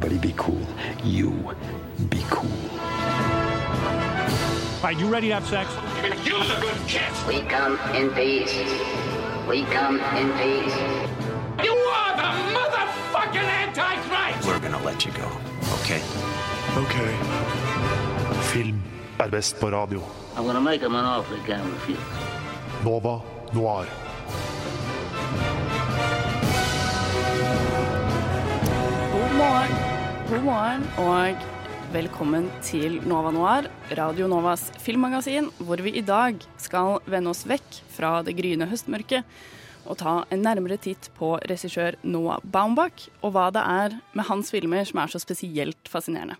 Everybody be cool. You be cool. Right, you ready to have sex? You're the good kid. We come in peace. We come in peace. You are the motherfucking Antichrist! We're gonna let you go, okay? Ok. Film er best på radio. I'm gonna make him an offer he can't refuse. Nova Noir. God morgen. God morgen og velkommen til Nova Noir, Radio Novas filmmagasin, hvor vi i dag skal vende oss vekk fra det gryende høstmørket og ta en nærmere titt på regissør Noah Baumbach og hva det er med hans filmer som er så spesielt fascinerende.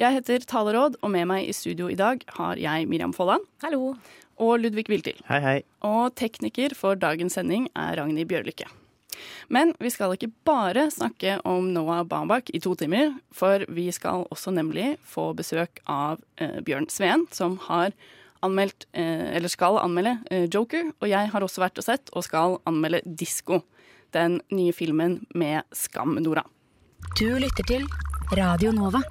Jeg heter Taleråd, og med meg i studio i dag har jeg Miriam Folland. Hallo. Og Ludvig Viltil. Hei, hei. Og tekniker for dagens sending er Ragnhild Bjørlykke. Men vi skal ikke bare snakke om Noah Baumbach i to timer, for vi skal også nemlig få besøk av eh, Bjørn Sveen, som har anmeldt, eh, eller skal anmelde, eh, Joker. Og jeg har også vært og sett, og skal anmelde Disko, den nye filmen med Skam-Nora. Du lytter til Radio Nova.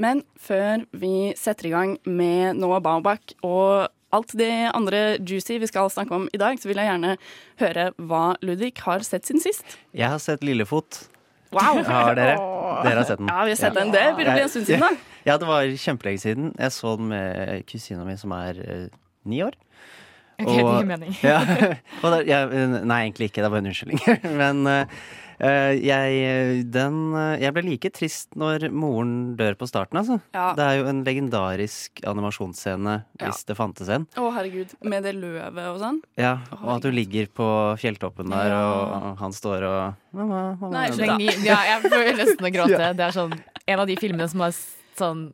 Men før vi setter i gang med Noah Baumbach og alt det andre juicy vi skal snakke om i dag, så vil jeg gjerne høre hva Ludvig har sett siden sist. Jeg har sett Lillefot. Wow! Har dere? Dere har sett den? Ja, vi har sett den. Det begynner å bli en stund siden, da. Ja, det var kjempelenge siden. Jeg så den med kusina mi som er eh, ni år. Ok, det gir mening. ja, og det, ja, nei, egentlig ikke. Det er bare en unnskyldning. Men eh, jeg, den, eh, jeg ble like trist når moren dør på starten, altså. Ja. Det er jo en legendarisk animasjonsscene, hvis det fantes en. Å, herregud. Med det løvet og sånn. Ja, og at du ligger på fjelltoppen der, og han står og mamma, mamma. Nei, slutt. Lenge, ja, jeg får nesten å gråte. Det er sånn en av de filmene som har sånn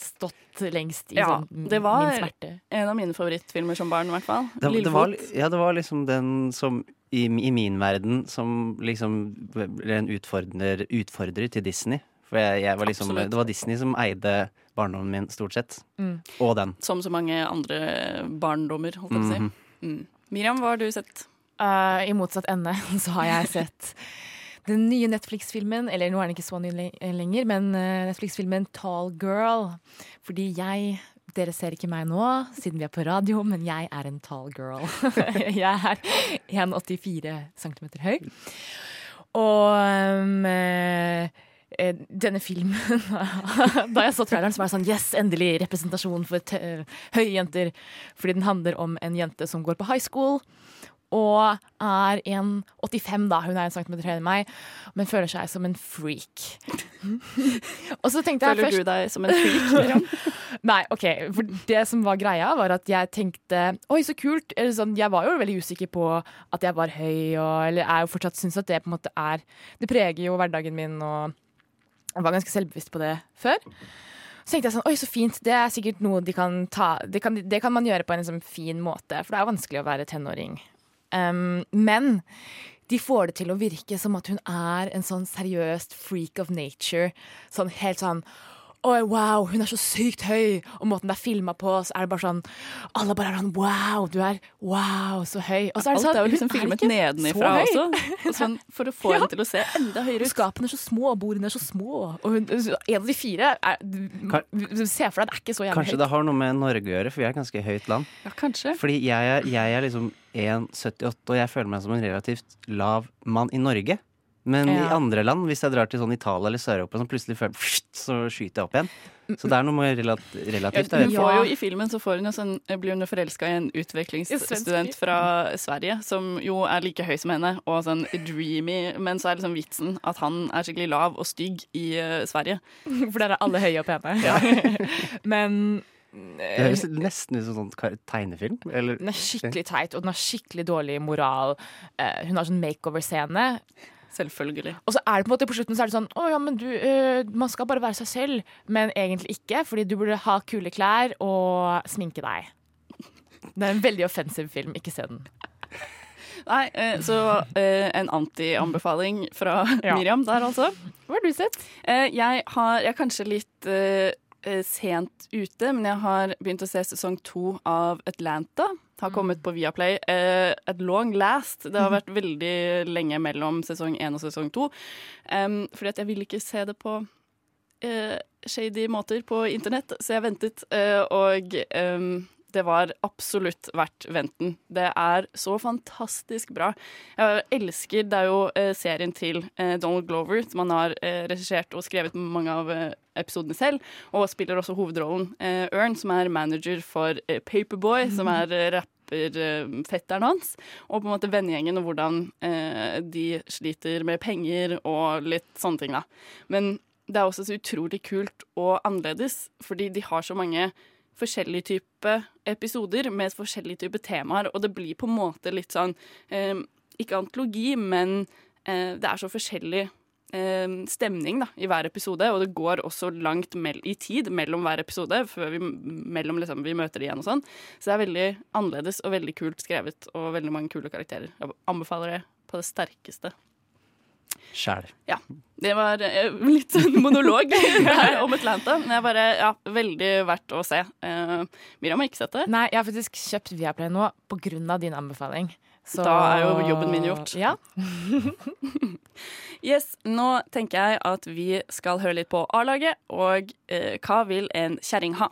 stått lengst i Ja, sånn det var- min smerte. En av mine favorittfilmer som barn, i hvert fall. Det, det, var, ja, det var liksom den som i, i min verden som liksom ble en utfordrer, utfordrer til Disney. For jeg, jeg var liksom, det var Disney som eide barndommen min, stort sett. Mm. Og den. Som så mange andre barndommer, holdt jeg på å si. Mhm. Mm. Miriam, hva har du sett? Uh, I motsatt ende så har jeg sett den nye Netflix-filmen, eller nå er den ikke så ny lenger, men eh, Netflix-filmen Tall Girl. Fordi jeg dere ser ikke meg nå, siden vi er på radio, men jeg er en tall girl. jeg er 1,84 cm høy. Og um, eh, eh, denne filmen Da jeg så traileren, så var det sånn Yes, endelig representasjon for te høye jenter. Fordi den handler om en jente som går på high school. Og er 1,85 da, hun er en centimeter høyere enn meg, men føler seg som en freak. Føler først du deg som en freak, Miriam? Nei, ok, for det som var greia var at jeg tenkte Oi, så kult. Eller sånn, jeg var jo veldig usikker på at jeg var høy, og, eller jeg er jo fortsatt syns at det på en måte er Det preger jo hverdagen min, og jeg var ganske selvbevisst på det før. Så tenkte jeg sånn, oi så fint, det er sikkert noe de kan ta Det kan, det kan man gjøre på en liksom, fin måte, for det er jo vanskelig å være tenåring. Um, men de får det til å virke som at hun er en sånn seriøst freak of nature. Sånn helt sånn Oi, wow, hun er så sykt høy! Og måten det er filma på, så er det bare sånn Alle bare er sånn Wow, du er wow, så høy. Og så er det Alt sånn er jo liksom er filmet nedenifra så også. Og Sånn, for å få Ja. henne til å se enda høyere ut. Skapene er så små, og bordene er så små. Og hun, en av de fire er, du, du ser for deg, det er ikke så jævlig Kanskje høyt. det har noe med Norge å gjøre, for vi er et ganske høyt land. Ja, kanskje. Fordi jeg jeg er liksom 1,78, og jeg føler meg som en relativt lav mann i Norge. Men i andre land, hvis jeg drar til sånn Italia eller Sør-Europa, så plutselig føler, jeg så skyter jeg opp igjen. Så det er noe med relat relativt. Vet. får jo I filmen så får hun jo sånn, blir hun jo forelska i en utvekslingsstudent fra Sverige, som jo er like høy som henne, og sånn dreamy, men så er liksom vitsen at han er skikkelig lav og stygg i uh, Sverige. For der er alle høye og pene. Men Det høres nesten ut som sånn tegnefilm. Eller den er skikkelig teit, og den har skikkelig dårlig moral. Eh, hun har sånn makeover-scene. Selvfølgelig. Og så er det på en måte på slutten så er det sånn Å ja, men du, eh, man skal bare være seg selv. Men egentlig ikke, fordi du burde ha kule klær og sminke deg. Det er en veldig offensiv film. Ikke se den. Nei, eh, så eh, en anti-anbefaling fra Ja. Miriam der, altså. Hva har du sett? Eh, jeg har jeg er kanskje litt eh, eh, sent ute, men jeg har begynt å se sesong to av Atlanta. Har kommet på Viaplay. Uh, at long last. Det har vært veldig lenge mellom sesong én og sesong to. Um, fordi at jeg ville ikke se det på uh, shady måter på internett, så jeg ventet. Uh, og em, det var absolutt verdt venten. Det er så fantastisk bra. Jeg elsker Det er jo eh, serien til eh, Donald Glover, som han har eh, regissert og skrevet mange av episodene selv, og spiller også hovedrollen Ørn, som er manager for Paperboy, som er rapperfetteren hans, og på en måte vennegjengen, og hvordan de sliter med penger og litt sånne ting, da. Men det er også så utrolig kult og annerledes, fordi de har så mange forskjellige typer episoder med forskjellige typer temaer, og det blir på en måte litt sånn eh, Ikke antologi, men eh, det er så forskjellig eh, stemning da, i hver episode, og det går også langt i tid mellom hver episode, før vi, mellom, liksom, vi møter det igjen og sånn. Så det er veldig annerledes og veldig kult skrevet, og veldig mange kule karakterer. Jeg anbefaler det på det sterkeste. Sjæl. Ja. Det var eh, litt en monolog her om Atlanta. Men jeg bare, ja, veldig verdt å se. Uh, Miriam har ikke sett det. Nei, jeg har faktisk kjøpt Viaplay nå av din anbefaling. Så- Da er jo jobben min gjort. Ja. Yes, Nå tenker jeg at vi skal høre litt på A-laget, og uh, hva vil en kjerring ha?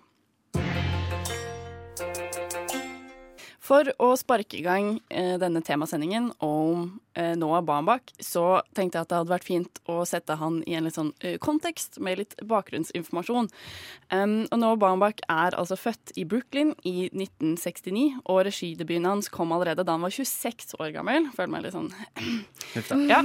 For å sparke i gang eh, denne temasendingen om eh, Noah Baumbach, så tenkte jeg at det hadde vært fint å sette han i en litt sånn eh, kontekst med litt bakgrunnsinformasjon. Um, og Noah Baumbach er altså født i Brooklyn i 1969, og regidebuten hans kom allerede da han var 26 år gammel. Føler meg litt sånn ja.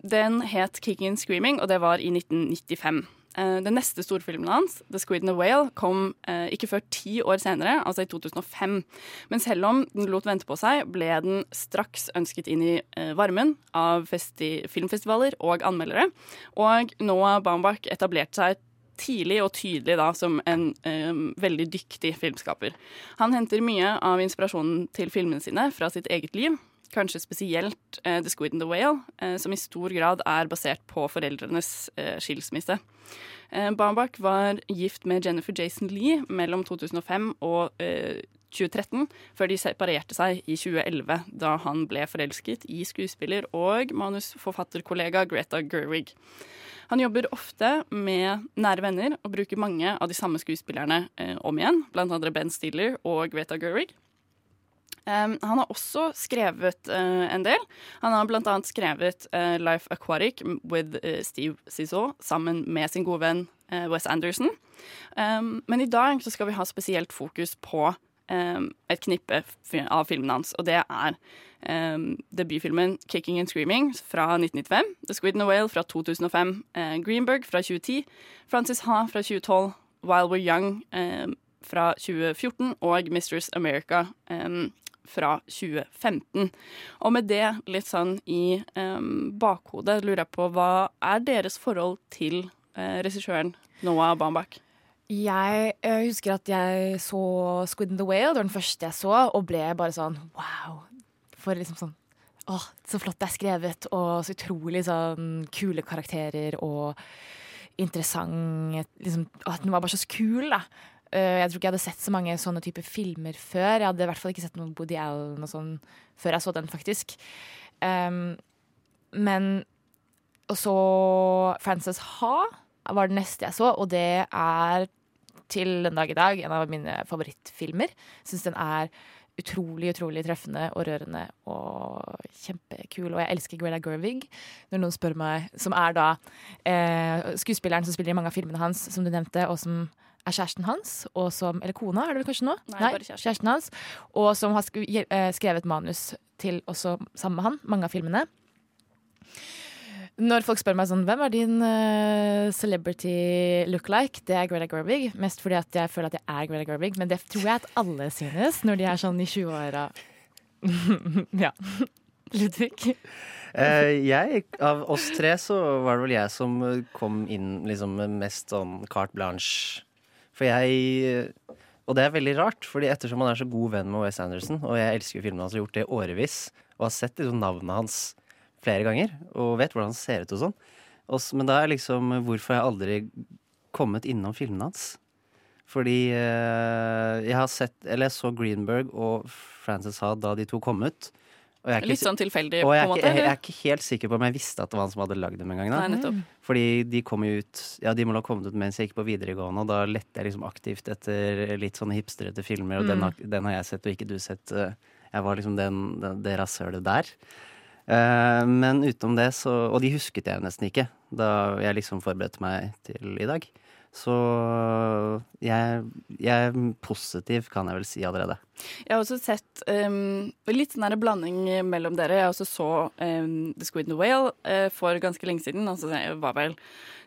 Den het 'Kicking and Screaming', og det var i 1995. Eh, Den neste storfilmen hans, 'The Squid and the Whale', kom eh, ikke før ti år senere, altså i 2005. Men selv om den lot vente på seg, ble den straks ønsket inn i eh, varmen av festi filmfestivaler og anmeldere. Og Noah Baumbach etablerte seg tidlig og tydelig da som en um, veldig dyktig filmskaper. Han henter mye av inspirasjonen til filmene sine fra sitt eget liv. Kanskje spesielt uh, The Squid and the Whale, uh, som i stor grad er basert på foreldrenes uh, skilsmisse. Baumbach var gift med Jennifer Jason Lee mellom 2005 og eh, 2013, før de separerte seg i 2011, da han ble forelsket i skuespiller og manusforfatterkollega Greta Gerwig. Han jobber ofte med nære venner og bruker mange av de samme skuespillerne eh, om igjen, blant andre Ben Stiller og Greta Gerwig. Um, han har også skrevet uh, en del. Han har annet skrevet uh, Life Aquatic with uh, Steve Zissou sammen med sin gode venn Wes Anderson. Um, men i dag så skal vi ha spesielt fokus på um, et knippe av filmene hans, og det er debutfilmen 'Kicking and Screaming' fra 1995, 'The Squid and the Whale' fra 2005, eh, 'Greenberg' fra 2010, 'Francis Ha' fra 2012, 'While We're Young' fra 2014 og 'Mistress America' um, fra 2015. Og med det litt sånn i bakhodet lurer jeg på hva er deres forhold til uh, regissøren Noah Baumbach? Jeg jeg husker at jeg så Squid and the Whale, det var den første jeg så, og ble bare sånn wow. For liksom sånn Åh, så flott det er skrevet, og så utrolig sånn kule karakterer og interessant liksom, At den var bare så kul, da. Eh, Jeg tror ikke jeg hadde sett så mange sånne typer filmer før. Jeg hadde i hvert fall ikke sett noen Woody Allen og sånn før jeg så den, faktisk. Um, men Og så Frances Ha var det neste jeg så, og det er til den dag i dag en av mine favorittfilmer. Syns den er utrolig, utrolig treffende og rørende og kjempekul. Og jeg elsker Greta Gerwig, når noen spør meg, som er da eh, skuespilleren som spiller i mange av filmene hans, som du nevnte, og som er kjæresten hans, og som, eller kona, er det vel kanskje nå? Nei, bare kjæresten. hans. Og som har eh, skrevet manus til også sammen med han, mange av filmene. Når folk spør meg sånn, hvem er din uh, celebrity look-like, det er Greta Gerwig. Mest fordi at jeg føler at jeg er Greta Gerwig, men det tror jeg at alle synes når de er sånn i 20-åra. ja. Ludvig? Eh, jeg, av oss tre, så var det vel jeg som kom inn liksom med mest sånn carte blanche. For jeg Og det er veldig rart, fordi ettersom han er så god venn med Wes Anderson, og jeg elsker filmene hans og har gjort det i årevis, og har sett liksom navnet hans flere ganger, og vet hvordan han ser ut og sånn. Også, men da er liksom Hvorfor jeg aldri kommet innom filmene hans. Fordi eh, jeg har sett Eller jeg så Greenberg og Frances Ha da de to kom ut. Og jeg er ikke, Litt sånn tilfeldig, på en måte? ikke, jeg, jeg er ikke helt sikker på om jeg visste at det var han som hadde lagd dem en gang. Nei, nettopp. Fordi de kom ut Ja, de må ha kommet ut mens jeg gikk på videregående, og da lette jeg liksom aktivt etter litt sånne hipstrete filmer, og den, har, den har jeg sett, og ikke du sett. Eh, Jeg var liksom den, den, det rasshølet der. Eh, men utenom det, så Og de husket jeg nesten ikke da jeg liksom forberedte meg til i dag. Så jeg, jeg er positiv, kan jeg vel si allerede. Jeg har også sett um, litt sånn blanding mellom dere. Jeg også så um, The Squid and the Whale uh, for ganske lenge siden. Altså, jeg var vel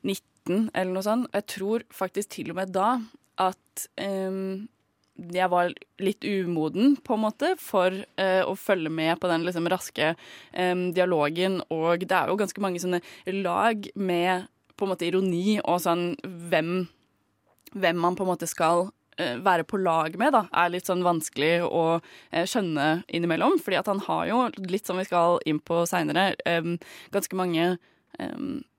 19 eller noe sånt. Jeg tror faktisk til og med da at um, jeg var litt umoden, på en måte, for uh, å følge med på den liksom, raske um, dialogen. Og det er jo ganske mange sånne lag med på en måte ironi og sånn hvem, hvem man på en måte skal eh, være på lag med, da, er litt sånn vanskelig å eh, skjønne innimellom. Fordi at han har jo, litt som vi skal inn på seinere, ganske mange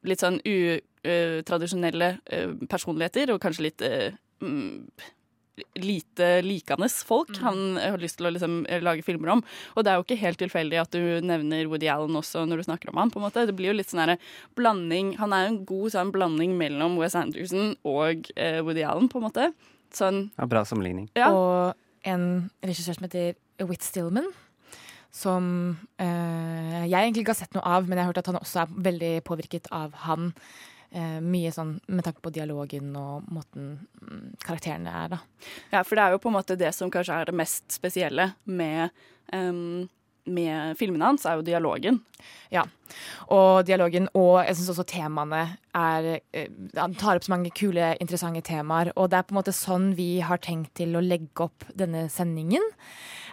litt sånn utradisjonelle personligheter, og kanskje litt eh, mm, lite likende folk han har lyst til å liksom lage filmer om. Og det er jo ikke helt tilfeldig at du nevner Woody Allen også når du snakker om han, på en måte. Det blir jo litt sånn herre blanding Han er jo en god sånn blanding mellom Wes Anderson og eh, Woody Allen, på en måte. Sånn Ja, bra sammenligning. Ja. Og en regissør som heter Whit Stillman. Som eh, jeg egentlig ikke har sett noe av, men jeg har hørt at han også er veldig påvirket av han. Eh, mye sånn med tanke på dialogen og måten mm, karakterene er, da. Ja, for det er jo på en måte det som kanskje er det mest spesielle med, um med filmene hans, er jo dialogen. Ja. Og dialogen, og jeg syns også temaene er eh, Han tar opp så mange kule, interessante temaer. Og det er på en måte sånn vi har tenkt til å legge opp denne sendingen.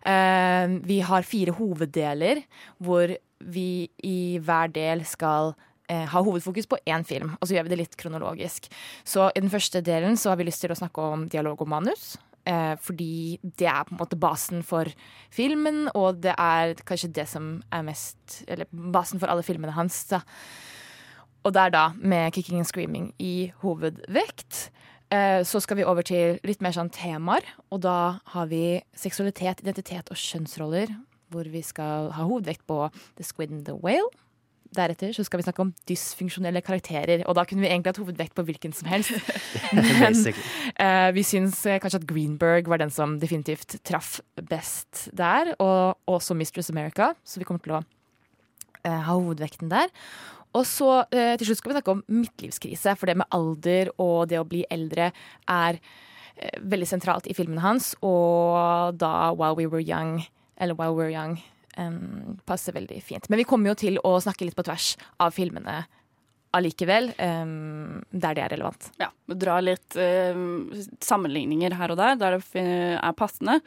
Eh, vi har fire hoveddeler hvor vi i hver del skal eh, ha hovedfokus på én film, og så gjør vi det litt kronologisk. Så i den første delen så har vi lyst til å snakke om dialog og manus. Eh, fordi det er på en måte basen for filmen, og det er kanskje det som er mest Eller basen for alle filmene hans. Da. Og det er da med 'Kicking and Screaming' i hovedvekt. Eh, så skal vi over til litt mer sånn temaer, og da har vi seksualitet, identitet og kjønnsroller. Hvor vi skal ha hovedvekt på 'The Squid and the Whale'. Deretter så skal vi snakke om dysfunksjonelle karakterer, og da kunne vi egentlig hatt hovedvekt på hvilken som helst. Men eh, vi syns eh, kanskje at Greenberg var den som definitivt traff best der, og også Mistress America, så vi kommer til å uh, ha hovedvekten der. Og så uh, til slutt skal vi snakke om midtlivskrise, for det med alder og det å bli eldre er veldig sentralt i filmene hans, og da While We Were Young, eller While We We're Young, em, passer veldig fint. Men vi kommer jo til å snakke litt på tvers av filmene allikevel, um, der det er relevant. Ja, Dra litt eh, sammenligninger her og der, der det er passende.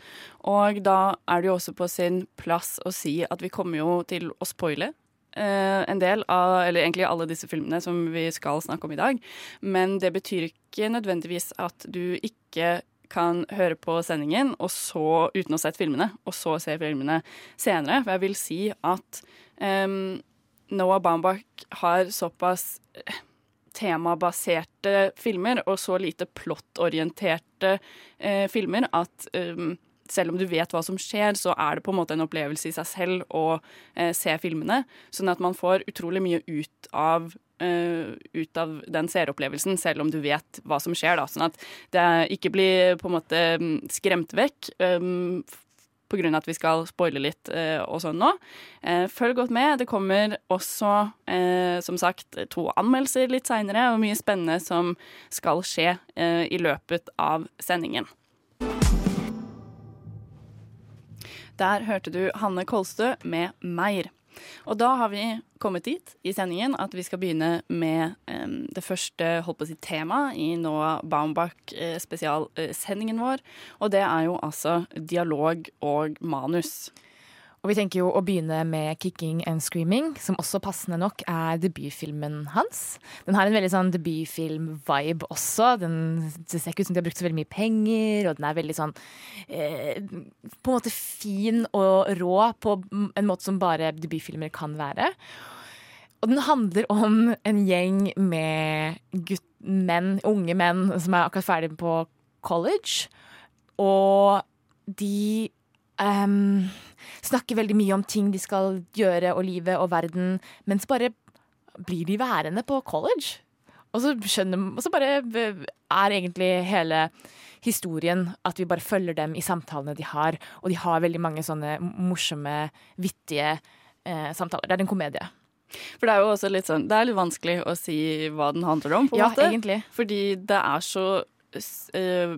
Og da er det jo også på sin plass å si at vi kommer jo til å spoile Uh, en del av, eller egentlig alle disse filmene som vi skal snakke om i dag. Men det betyr ikke nødvendigvis at du ikke kan høre på sendingen så, uten å ha sett filmene, og så se filmene senere. For jeg vil si at um, Noah Baumbach har såpass eh, temabaserte filmer og så lite plottorienterte eh, filmer at um, selv om du vet hva som skjer, så er det på en måte en opplevelse i seg selv å eh, se filmene. Sånn at man får utrolig mye ut av, eh, ut av den seeropplevelsen, selv om du vet hva som skjer. Da. Sånn at det ikke blir på en måte mm, skremt vekk. Um, av at vi skal spoile litt eh, og sånn nå. Eh, følg godt med. Det kommer også, som sagt, to anmeldelser litt seinere, og mye spennende som skal skje i løpet av sendingen. Der hørte du Hanne Kolstø med 'Meir'. Og da har vi kommet dit i sendingen at vi skal begynne med um, det første holdt på å si, temaet i Noah Baumbach-spesialsendingen vår. Og det er jo altså dialog og manus. Og vi tenker jo å begynne med 'Kicking and Screaming', som også passende nok er debutfilmen hans. Den har en veldig sånn debutfilm-vibe også. Den, det ser ikke ut som de har brukt så veldig mye penger, og den er veldig sånn eh, På en måte fin og rå på en måte som bare debutfilmer kan være. Og den handler om en gjeng med gutt, menn, unge menn som er akkurat ferdig på college. Og de ehm, snakker veldig mye om ting de skal gjøre og livet og verden, men så bare blir de værende på college. Og så skjønner Og så bare er egentlig hele historien at vi bare følger dem i samtalene de har, og de har veldig mange sånne morsomme, vittige eh, samtaler. Det er en komedie. For det er jo også litt sånn Det er litt vanskelig å si hva den handler om, på en Ja, måte. egentlig. Fordi det er så eh,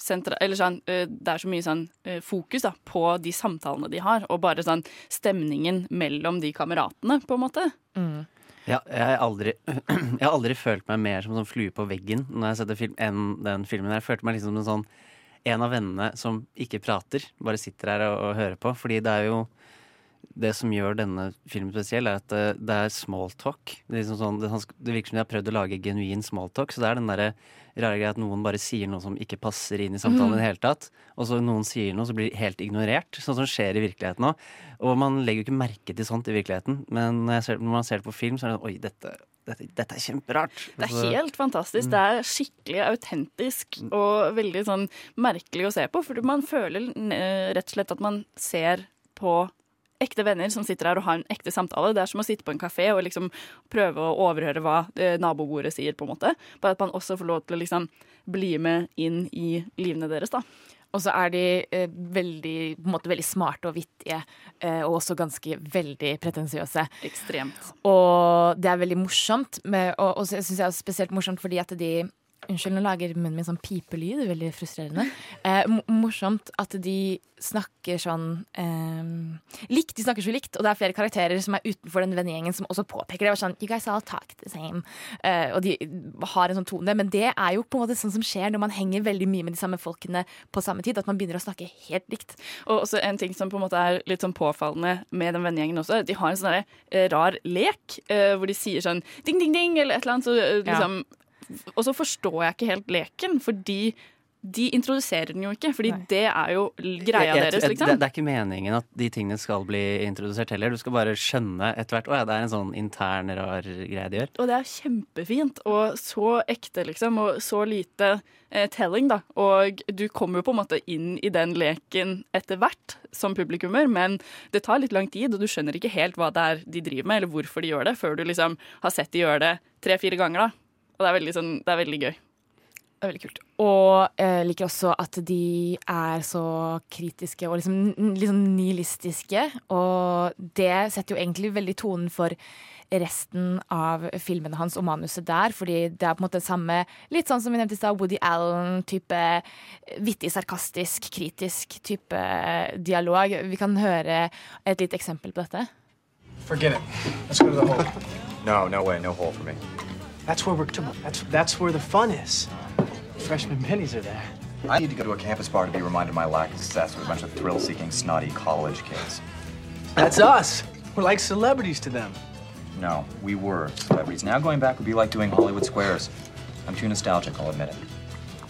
sentra, eller sånn, eh, Det er så mye sånn eh, fokus da, på de samtalene de har, og bare sånn stemningen mellom de kameratene, på en måte. Ja, jeg, har aldri, jeg har aldri følt meg mer som en sånn flue på veggen når jeg setter film, enn den filmen. her. Jeg følte meg liksom som en sånn en av vennene som ikke prater, bare sitter her og, og hører på. Fordi det er jo det som gjør denne filmen spesiell, er at det, er smalltalk. Det, liksom sånn, det, det virker som de har prøvd å lage genuin smalltalk. Så det er den derre rare greia at noen bare sier noe som ikke passer inn i samtalen i det hele tatt. Og så noen sier noe, så blir det helt ignorert. Sånn som skjer i virkeligheten òg. Og man legger jo ikke merke til sånt i virkeligheten. Men når, ser, når man ser det på film, så er det sånn Oi, dette, dette, dette er kjemperart. Det er Altså, helt fantastisk. Det er skikkelig autentisk og veldig sånn merkelig å se på. For man føler eh, rett og slett at man ser på ekte venner som sitter her og har en ekte samtale. Det er som å sitte på en kafé og liksom prøve å overhøre hva eh, nabobordet sier, på en måte. Bare at man også får lov til å liksom bli med inn i livene deres, da. Og så er de eh, veldig, på en måte, veldig smarte og vittige, eh, og også ganske veldig pretensiøse. Ekstremt. Og det er veldig morsomt, med, og, og så syns jeg er spesielt morsomt fordi at de Unnskyld, nå lager munnen min sånn pipelyd. Veldig frustrerende. Eh, morsomt at de snakker sånn eh, likt. De snakker så likt, og det er flere karakterer som er utenfor den vennegjengen som også påpeker det. Sånn, you guys all talk the same. Eh, og de har en sånn tone. Men det er jo på en måte sånn som skjer når man henger veldig mye med de samme folkene på samme tid. At man begynner å snakke helt likt. Og også en ting som på en måte er litt sånn påfallende med den vennegjengen også, de har en sånn eh, rar lek eh, hvor de sier sånn ding, ding, ding, eller et eller annet. Så, liksom Ja. Og så forstår jeg ikke helt leken, fordi de introduserer den jo ikke. Fordi Nei. det er jo greia jeg- jeg- deres, det, liksom. det er ikke meningen at de tingene skal bli introdusert heller. Du skal bare skjønne etter hvert. Å ja, det er en sånn intern, rar greie de gjør. Og det er kjempefint, og så ekte, liksom, og så lite eh, telling, da. Og du kommer jo på en måte inn i den leken etter hvert som publikummer, men det tar litt lang tid, og du skjønner ikke helt hva det er de driver med, eller hvorfor de gjør det, før du liksom har sett de gjøre det tre-fire ganger, da. Og det er veldig, sånn, det er veldig gøy. Det er veldig kult. Og jeg liker også at de er så kritiske og liksom, liksom nihilistiske. Og det setter jo egentlig veldig tonen for resten av filmene hans og manuset der. Fordi det er på en måte samme, litt sånn som vi nevnte i stad, Woody Allen-type vittig, sarkastisk, kritisk type dialog. Vi kan høre et lite eksempel på dette. Forget it. Let's go to the hole. No, no way, no hole for me. That's where we're. That's that's where the fun is. Freshman bennies are there. I need to go to a campus bar to be reminded of my lack of success with a bunch of thrill-seeking, snotty college kids. That's us. We're like celebrities to them. No, we were celebrities. Now going back would be like doing Hollywood Squares. I'm too nostalgic, I'll admit it.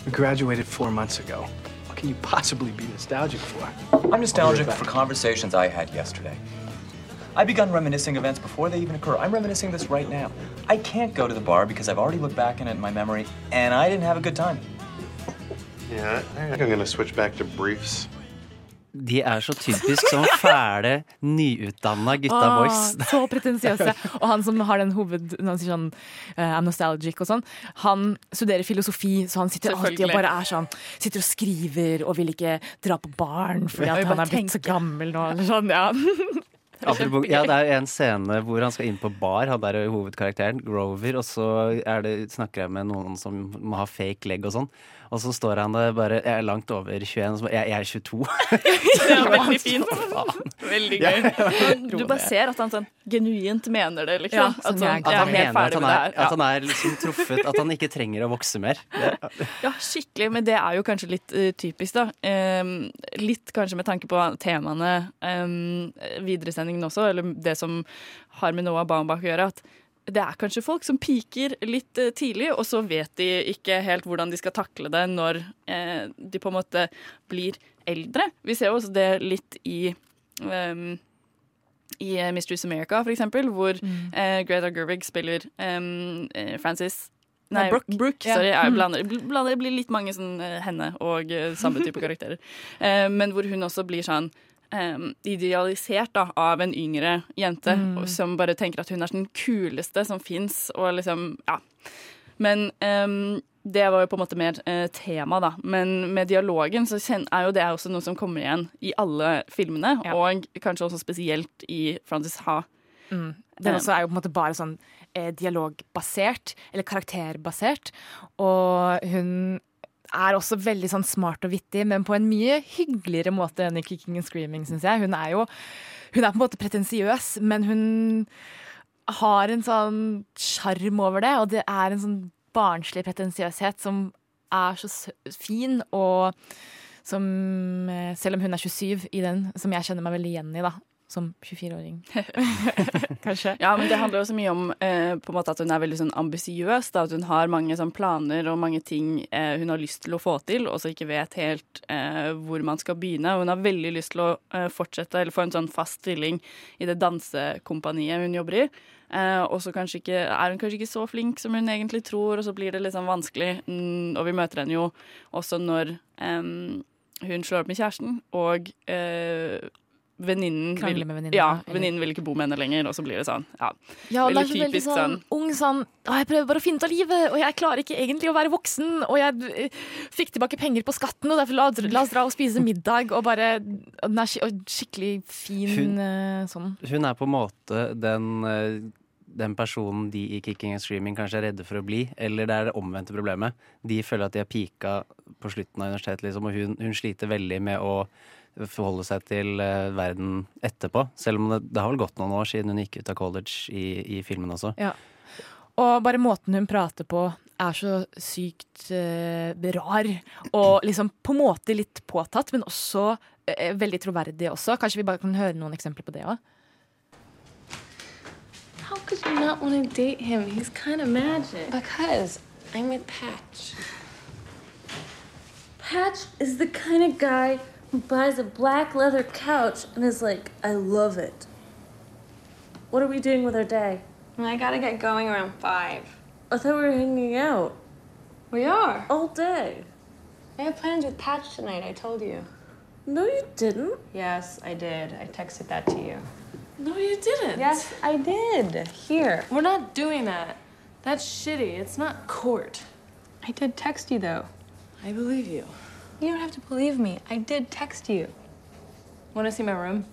We graduated four months ago. What can you possibly be nostalgic for? I'm nostalgic for conversations I had yesterday. I've begun reminiscing events before they even occur. I'm reminiscing this right now. I can't go to the bar because I've already looked back in it in my memory, and I didn't have a good time. Yeah, I think I'm gonna switch back to briefs. De er så typisk sånn fæle, nyutdanna gutta Åh, boys. så pretensiøse. Og han som har den hoved... Når han sier sånn uh, I'm nostalgic og sånn, han studerer filosofi, så han sitter alltid og bare er sånn Sitter og skriver og vil ikke dra på barn fordi at han er blitt så gammel nå, eller sånn. Ja. Apropos, ja, det er en scene hvor han skal inn på bar, han der er hovedkarakteren, Grover, og så det, snakker jeg med noen som må ha fake leg og sånn. Og så står han der bare Jeg er langt over 21, og så bare Jeg, jeg er 22. Det er veldig fint. Veldig gøy. Du bare ser at han sånn genuint mener det, liksom. Ja, at sånn At han er mener at han er, at han er liksom truffet, at han ikke trenger å vokse mer. Ja, skikkelig, men det er jo kanskje litt uh, typisk, da. Um, litt kanskje med tanke på temaene um, videre sendingen også, eller det som har med Noah Baumbach å gjøre. at det er kanskje folk som piker litt eh, tidlig, og så vet de ikke helt hvordan de skal takle det når eh, de på en måte blir eldre. Vi ser jo også det litt i um, i Mysteries America, for eksempel, hvor eh, Greta Gerwig spiller eh, Frances Nei, Brooke. Brooke. Ja. sorry. Jeg Mm. blander, blander, det blir litt mange sånn eh, henne og eh, samme type karakterer. Eh, men hvor hun også blir sånn eh, idealisert da, av en yngre jente Mm. som bare tenker at hun er den kuleste som fins, og liksom Ja. Men ehm, det var jo på en måte mer eh, tema, da. Men med dialogen så er jo det også noe som kommer igjen i alle filmene, og kanskje også spesielt i Frances Ha. Mm. Den også er jo på en måte bare sånn eh, dialogbasert, eller karakterbasert. Og hun er også veldig sånn smart og vittig, men på en mye hyggeligere måte enn i Kicking and Screaming, syns jeg. Hun er jo hun er på en måte pretensiøs, men hun har en sånn sjarm over det, og det er en sånn barnslig pretensiøshet som er så fin, og som, eh, selv om hun er 27 i den, som jeg kjenner meg veldig igjen i, da. Som 24-åring. Kanskje. Ja, men det handler jo så mye om eh, på en måte at hun er veldig sånn ambisiøs. At hun har mange sånn planer og mange ting eh, hun har lyst til å få til, og så ikke vet helt eh, hvor man skal begynne. Hun har veldig lyst til å eh, fortsette eller få en sånn fast stilling i det dansekompaniet hun jobber i. Eh, og så er hun kanskje ikke så flink som hun egentlig tror, og så blir det litt sånn vanskelig. Mm, og vi møter henne jo også når em, hun slår opp med kjæresten, og eh, venninnen vil, med venninnen, ja, venninnen vil ikke bo med henne lenger, og så blir det sånn. Ja, Ja, det er så veldig sånn, sånn. ung sånn «Å, Jeg prøver bare å finne ut av livet, og jeg klarer ikke egentlig å være voksen. Og jeg eh, fikk tilbake penger på skatten, og derfor la, la oss dra og spise middag. Og bare og Den er skik- og skikkelig fin Hun- eh, sånn. Hun er på en måte den, eh, den personen de i Kicking and Streaming kanskje er redde for å bli, eller det er det omvendte problemet. De føler at de har pika på slutten av universitetet, liksom, og hun, hun sliter veldig med å forholde seg til eh, verden etterpå. Selv om det, det har vel gått noen år siden hun gikk ut av college i, i filmen også. Ja. Og bare måten hun prater på er så sykt eh, rar. Og liksom på en måte litt påtatt, men også eh, veldig troverdig også. Kanskje vi bare kan høre noen eksempler på det òg? How could you not want to date him? He's kind of magic. Because I'm with Patch. Patch is the kind of guy buys a black leather couch and is like, I love it. What are we doing with our day? I gotta get going around five. I thought we were hanging out We are. all day. I have plans with Patch tonight, I told you. No, you didn't. Yes, I did. I texted that to you. No, you didn't. Yes, I did. Here. We're not doing that. That's shitty. It's not court. I did text you though. I believe you. You don't have to believe me. I did text you. Want to see my room?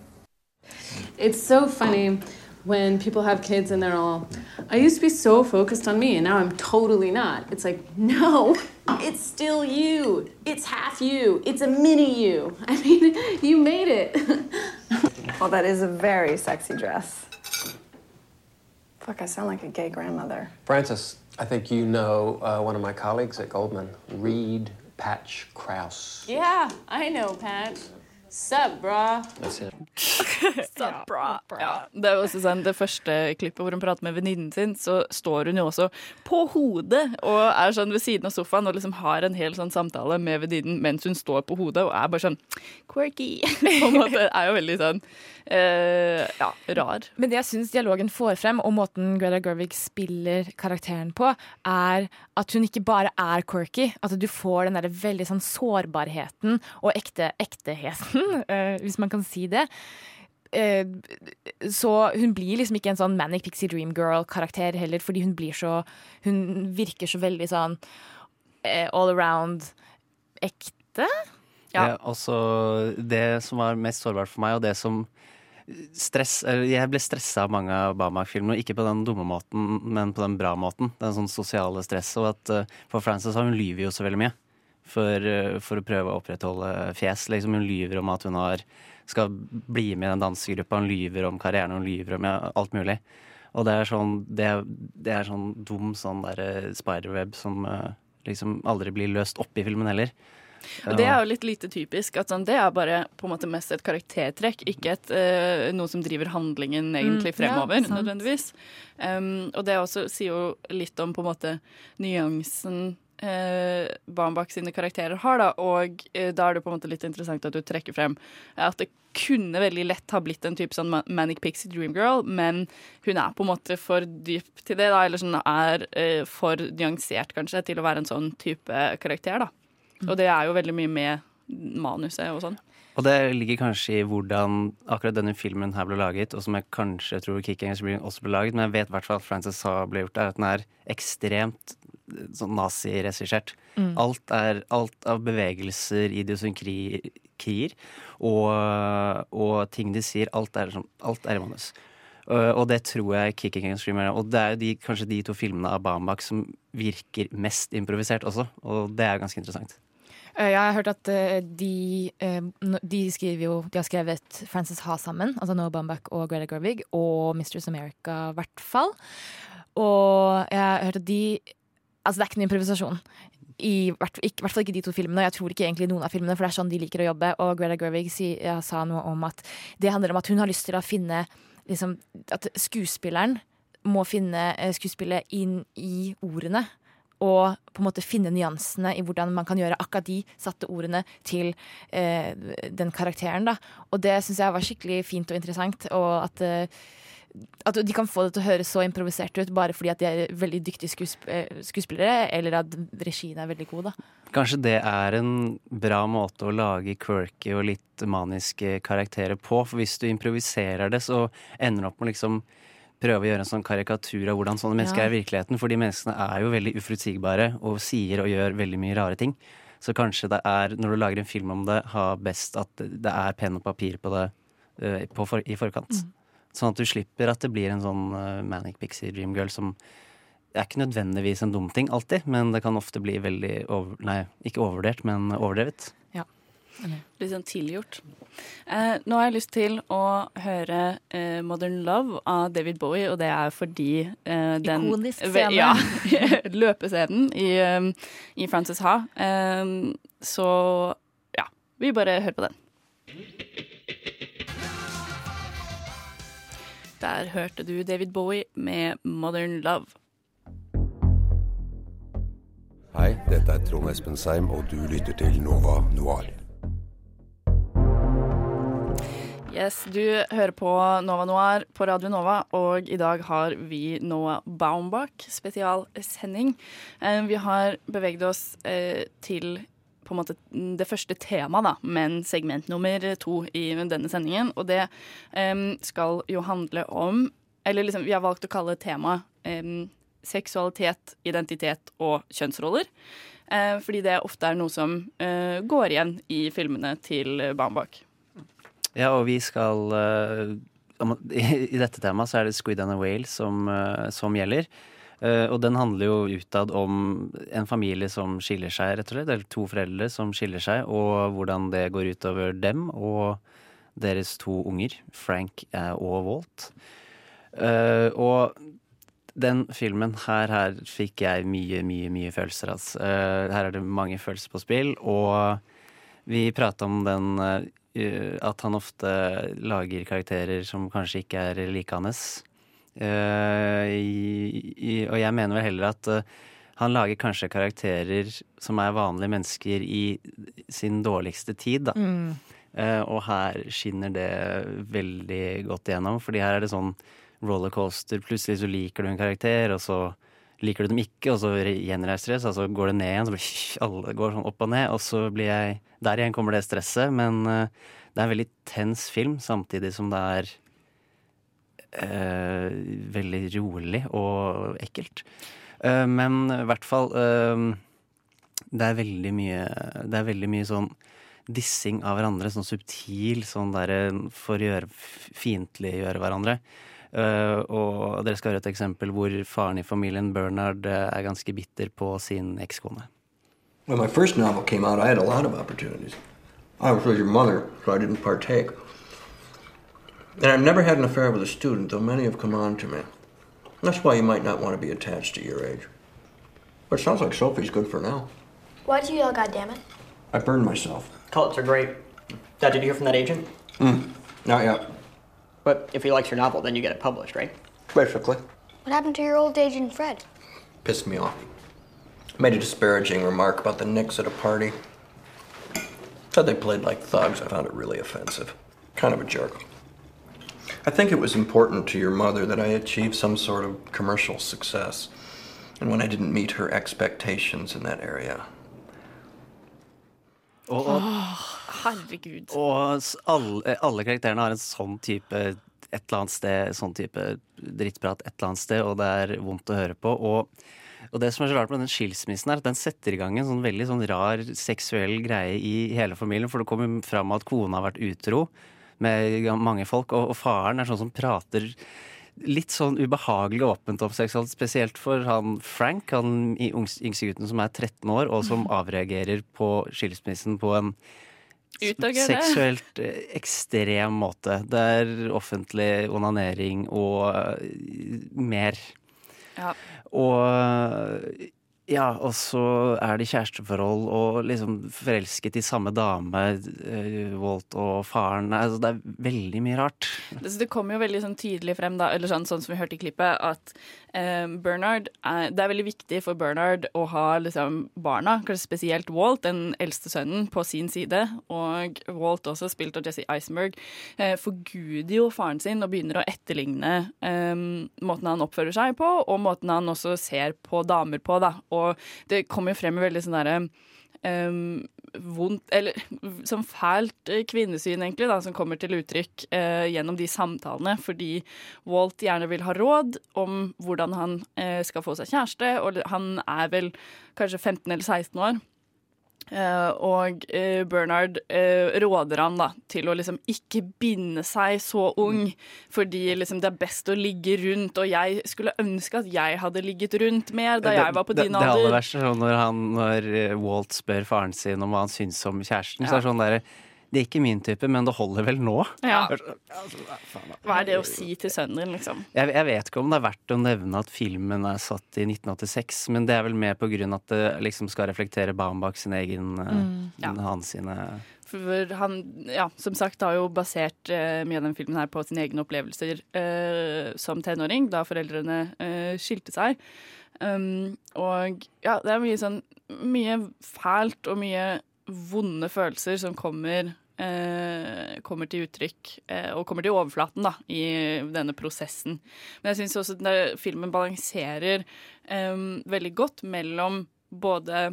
It's so funny when people have kids and they're all, I used to be so focused on me and now I'm totally not. It's like, no, it's still you. It's half you. It's a mini you. I mean, you made it. Well, that is a very sexy dress. Fuck, I sound like a gay grandmother. Francis, I think you know uh, one of my colleagues at Goldman, Reed Patch Krause. yeah, I know, Patch. Sup, brah? Sup, it. Bra. Ja, det er også sånn, det første klippet hvor hun prater med venninnen sin, så står hun jo også på hodet og er sånn ved siden av sofaen og liksom har en hel sånn samtale med venninnen mens hun står på hodet og er bare sånn quirky. på en måte er jo veldig sånn eh, ja, rar. Men det jeg syns dialogen får frem, og måten Greta Gerwig spiller karakteren på, er at hun ikke bare er quirky. At du får den der veldig sånn sårbarheten og ekte ekteheten, eh, hvis man kan si det. Eh, så hun blir liksom ikke en sånn Manic Pixie Dream Girl-karakter heller, fordi hun blir så Hun virker så veldig sånn eh, all around ekte. Ja. også det som var mest sårbart for meg, og det som stress Jeg ble stressa av mange av Bama-filmene. ikke på den dumme måten, men på den bra måten. Den sånn sosiale stresset. Og at eh, for Frances hun lyver jo så veldig mye. For, eh, for å prøve å opprettholde fjes. Liksom Hun lyver om at hun har, skal bli med i den dansegruppa. Hun lyver om karrieren, hun lyver om alt mulig. Og det er sånn, det, det er sånn dum sånn derre spiderweb som eh, liksom aldri blir løst opp i filmen heller. Og det er jo litt lite typisk. At sånn, det er bare på en måte mest et karaktertrekk, ikke et, uh, noe som driver handlingen egentlig Mm, ja, fremover, nødvendigvis. Um, og det også sier jo litt om på en måte nyansen eh, Baumbach sine karakterer har, da. Og eh, da er det på en måte litt interessant at du trekker frem at det kunne veldig lett ha blitt en type sånn Manic Pixie Dream Girl, men hun er på en måte for dyp til det, da. Eller sånn er eh, for nyansert, kanskje, til å være en sånn type karakter, da. Og det er jo veldig mye med manuset og sånn. Og det ligger kanskje i hvordan akkurat denne filmen her ble laget, og som jeg kanskje tror Kick Against Green også ble laget, men jeg vet i hvert fall at Frances Ha ble gjort, er at den er ekstremt eh, sånn naziregissert. Mm. Alt, er, alt av bevegelser, idiosynkritier og, og ting de sier, alt er, alt er i manus. Uh, og det tror jeg Kick Against Dreamer er. Og det er jo de, kanskje de to filmene av Bambak som virker mest improvisert også, og det er ganske interessant. Eh, Jeg har hørt at eh, de, eh, de jo De har skrevet Frances Ha sammen, altså Noah Baumbach og Greta Gerwig, og Mistress America i hvert fall. Og jeg har hørt at de Altså, det er ikke noe improvisasjon. I hvert, ikke, hvert fall ikke de to filmene, og jeg tror ikke egentlig noen av filmene, for det er sånn de liker å jobbe. Og Greta Gerwig si, ja, sa noe om at det handler om at hun har lyst til å finne liksom, At skuespilleren må finne skuespillet inn i ordene og på en måte finne nyansene i hvordan man kan gjøre akkurat de satte ordene til eh, den karakteren. da. Og det syns jeg var skikkelig fint og interessant. Og at, eh, at de kan få det til å høres så improvisert ut bare fordi at de er veldig dyktige skuesp eh, skuespillere, eller at regien er veldig god. da. Kanskje det er en bra måte å lage quirky og litt maniske karakterer på. For hvis du improviserer det, så ender du opp med liksom prøve å gjøre en sånn karikatur av hvordan sånne mennesker Ja. er i virkeligheten. For de menneskene er jo veldig uforutsigbare og sier og gjør veldig mye rare ting. Så kanskje det er, når du lager en film om det, ha best at det er penn og papir på det uh, på for, i forkant. Mm. Sånn at du slipper at det blir en sånn uh, Manic Pixie Dream Girl som er ikke nødvendigvis en dum ting alltid, men det kan ofte bli veldig over, Nei, ikke overvurdert, men overdrevet. Litt sånn tilgjort. Eh, nå har jeg lyst til å høre eh, 'Modern Love' av David Bowie, og det er fordi eh, den Ikonisk scene. Ja, løpescenen i, eh, i Frances Ha. Eh, så ja, vi bare hører på den. Der hørte du David Bowie med 'Modern Love'. Hei, dette er Trond Espen Seim, og du lytter til Nova Noir. Yes, du hører på Nova Noir på Radio Nova, og i dag har vi Noah Baumbach spesialsending. Eh, Vi har beveget oss eh, til på en måte det første temaet, men segment nummer to i denne sendingen. Og det eh, skal jo handle om Eller liksom, vi har valgt å kalle temaet seksualitet, identitet og kjønnsroller. Fordi det ofte er noe som går igjen i filmene til Baumbach. Ja, og vi skal eh, i, dette temaet så er det Squid and a Whale som, eh, som gjelder. Eh, og den handler jo utad om en familie som skiller seg, rett og slett. Eller to foreldre som skiller seg, og hvordan det går utover dem og deres to unger, Frank og Walt. Og den filmen her, her fikk jeg mye, mye, mye følelser. Altså. Her er det mange følelser på spill, og vi prata om den At han ofte lager karakterer som kanskje ikke er like hans. i, og jeg mener vel heller at eh, han lager kanskje karakterer som er vanlige mennesker i sin dårligste tid, da. Mm. Eh, og her skinner det veldig godt igjennom, fordi her er det sånn rollercoaster. Plutselig så liker du en karakter, og så liker du dem ikke, og så gjenreiser det seg, altså så går det ned igjen. Så blir alle går sånn opp og ned, og så blir jeg Der igjen kommer det stresset, men uh, det er en veldig tens film, samtidig som det er uh, veldig rolig og ekkelt. Uh, men i hvert fall Det er veldig mye Det er veldig mye sånn dissing av hverandre, sånn subtil, sånn derre for å gjøre fiendtliggjøre hverandre. Eh, og dere skal høre et eksempel hvor faren i familien, Bernard, eh, er ganske bitter på sin ekskone. When my first novel came out, I had a lot of opportunities. I was with your mother, so I didn't partake. And I've never had an affair with a student, though many have come on to me. That's why you might not want to be attached at your age. But it sounds like Sophie's good for now. Why'd you yell, goddammit? I burned myself. Cults are great. Dad, did you hear from that agent? Mm, not yet. But if he likes your novel, then you get it published, right? Basically. What happened to your old agent Fred? Pissed me off. Made a disparaging remark about the Knicks at a party. Said they played like thugs. I found it really offensive. Kind of a jerk. I think it was important to your mother that I achieve some sort of commercial success. And when I didn't meet her expectations in that area, Og, og, herregud. og alle, alle karakterene har en sånn type et eller annet sted, sånn type drittprat et eller annet sted, og det er vondt å høre på. Og, og det som er så rart med den skilsmissen, er at den setter i gang en sånn veldig sånn rar seksuell greie i hele familien. For det kommer fram at kona har vært utro med mange folk, og, og faren er sånn som prater litt sånn ubehagelig åpent om seksualitet, spesielt for han Frank, han i- yngste gutten som er 13 år, og som avreagerer på skilsmissen på en Utagerende. seksuelt eh, ekstrem måte. Det er offentlig onanering og eh, mer. Ja. Og ja, og så er de kjæresteforhold og liksom forelsket i samme dame, eh, Walt og faren. Altså, det er veldig mye rart. Det, kommer jo veldig sånn tydelig frem, da, eller sånn, sånn som vi hørte i klippet, at Bernard er, Det er veldig viktig for Bernard å ha liksom, barna, kanskje spesielt Walt, den eldste sønnen, på sin side. Og Walt, også spilt av Jesse Eisenberg, eh, forguder jo faren sin og begynner å etterligne eh, måten han oppfører seg på, og måten han også ser på damer på. da. Og det kommer frem i veldig sånn derre um, vondt Eller som fælt eh, kvinnesyn, egentlig, da, som kommer til uttrykk eh, gjennom de samtalene. Fordi Walt gjerne vil ha råd om hvordan han eh, skal få seg kjæreste, og han er vel kanskje 15 eller 16 år. Eh, og eh, Bernard eh, råder han da til å liksom ikke binde seg så ung, fordi liksom det er best å ligge rundt, og jeg skulle ønske at jeg hadde ligget rundt mer da jeg var på din din det aller alder. verste er sånn når, han, når Walt spør faren sin om hva han syns om kjæresten, så er det sånn derre Det er ikke min type, men det holder vel nå? Ja. Hva er det å si til sønnen din, liksom? Jeg, jeg vet ikke om det er verdt å nevne at filmen er satt i 1986, men det er vel mer på grunn at det liksom skal reflektere Baumbach sin egen eh, Mm. Ja. Hans sine For han, ja, som sagt, har jo basert eh, mye av den filmen her på sine egne opplevelser eh, som tenåring, da foreldrene eh, skilte seg. Um, og ja, det er mye sånn Mye fælt og mye vonde følelser som kommer eh, kommer til uttrykk eh, og kommer til overflaten da, i denne prosessen. Men jeg syns også at filmen balanserer eh, veldig godt mellom både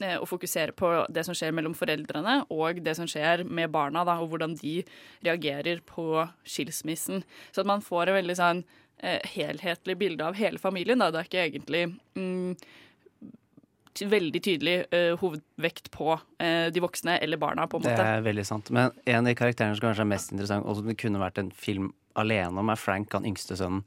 eh, å fokusere på det som skjer mellom foreldrene, og det som skjer med barna, da, og hvordan de reagerer på skilsmissen. Så at man får et veldig sånn eh, helhetlig bilde av hele familien. Da. Det er ikke egentlig mm, veldig tydelig uh, hovedvekt på uh, de voksne eller barna, på en måte. Det er veldig sant. Men en av de karakterene som kanskje er mest interessant, og som det kunne vært en film alene om, er Frank, han yngste sønnen.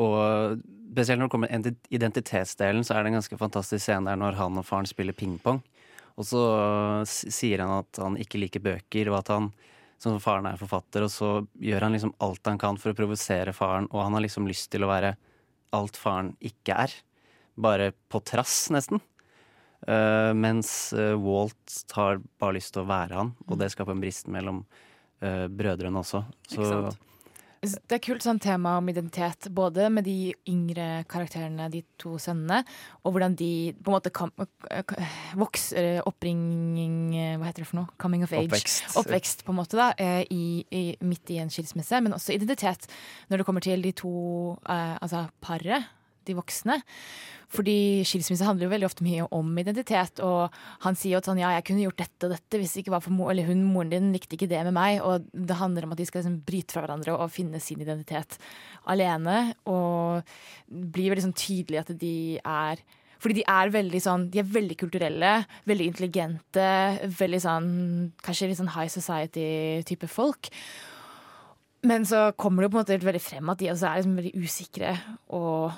Og spesielt når det kommer til identitetsdelen, så er det en ganske fantastisk scene der når han og faren spiller pingpong. Og så sier han at han ikke liker bøker, og at han som faren er forfatter, og så gjør han liksom alt han kan for å provosere faren, og han har liksom lyst til å være alt faren ikke er. Bare på trass, nesten. Eh, mens eh, Walt har bare lyst til å være han, og det skaper en brist mellom eh, brødrene også. Så Det er kult sånn tema om identitet, både med de yngre karakterene, de to sønnene, og hvordan de på en måte kam, vokser Oppringning Hva heter det for noe? Coming of age. Oppvekst. Oppvekst, på en måte, da, i, i, midt i en skilsmisse, men også identitet når det kommer til de to eh, Altså paret, de voksne. Fordi skilsmisse handler jo veldig ofte mye om identitet, og han sier jo sånn, ja, jeg kunne gjort dette og dette hvis det ikke var for mor, eller hun, moren din likte ikke det med meg, og det handler om at de skal liksom bryte fra hverandre og finne sin identitet alene, og blir veldig sånn tydelig at de er fordi de er veldig sånn, de er veldig kulturelle, veldig intelligente, veldig sånn, kanskje litt sånn high society-type folk. Men så kommer det jo på en måte veldig frem at de også er liksom veldig usikre og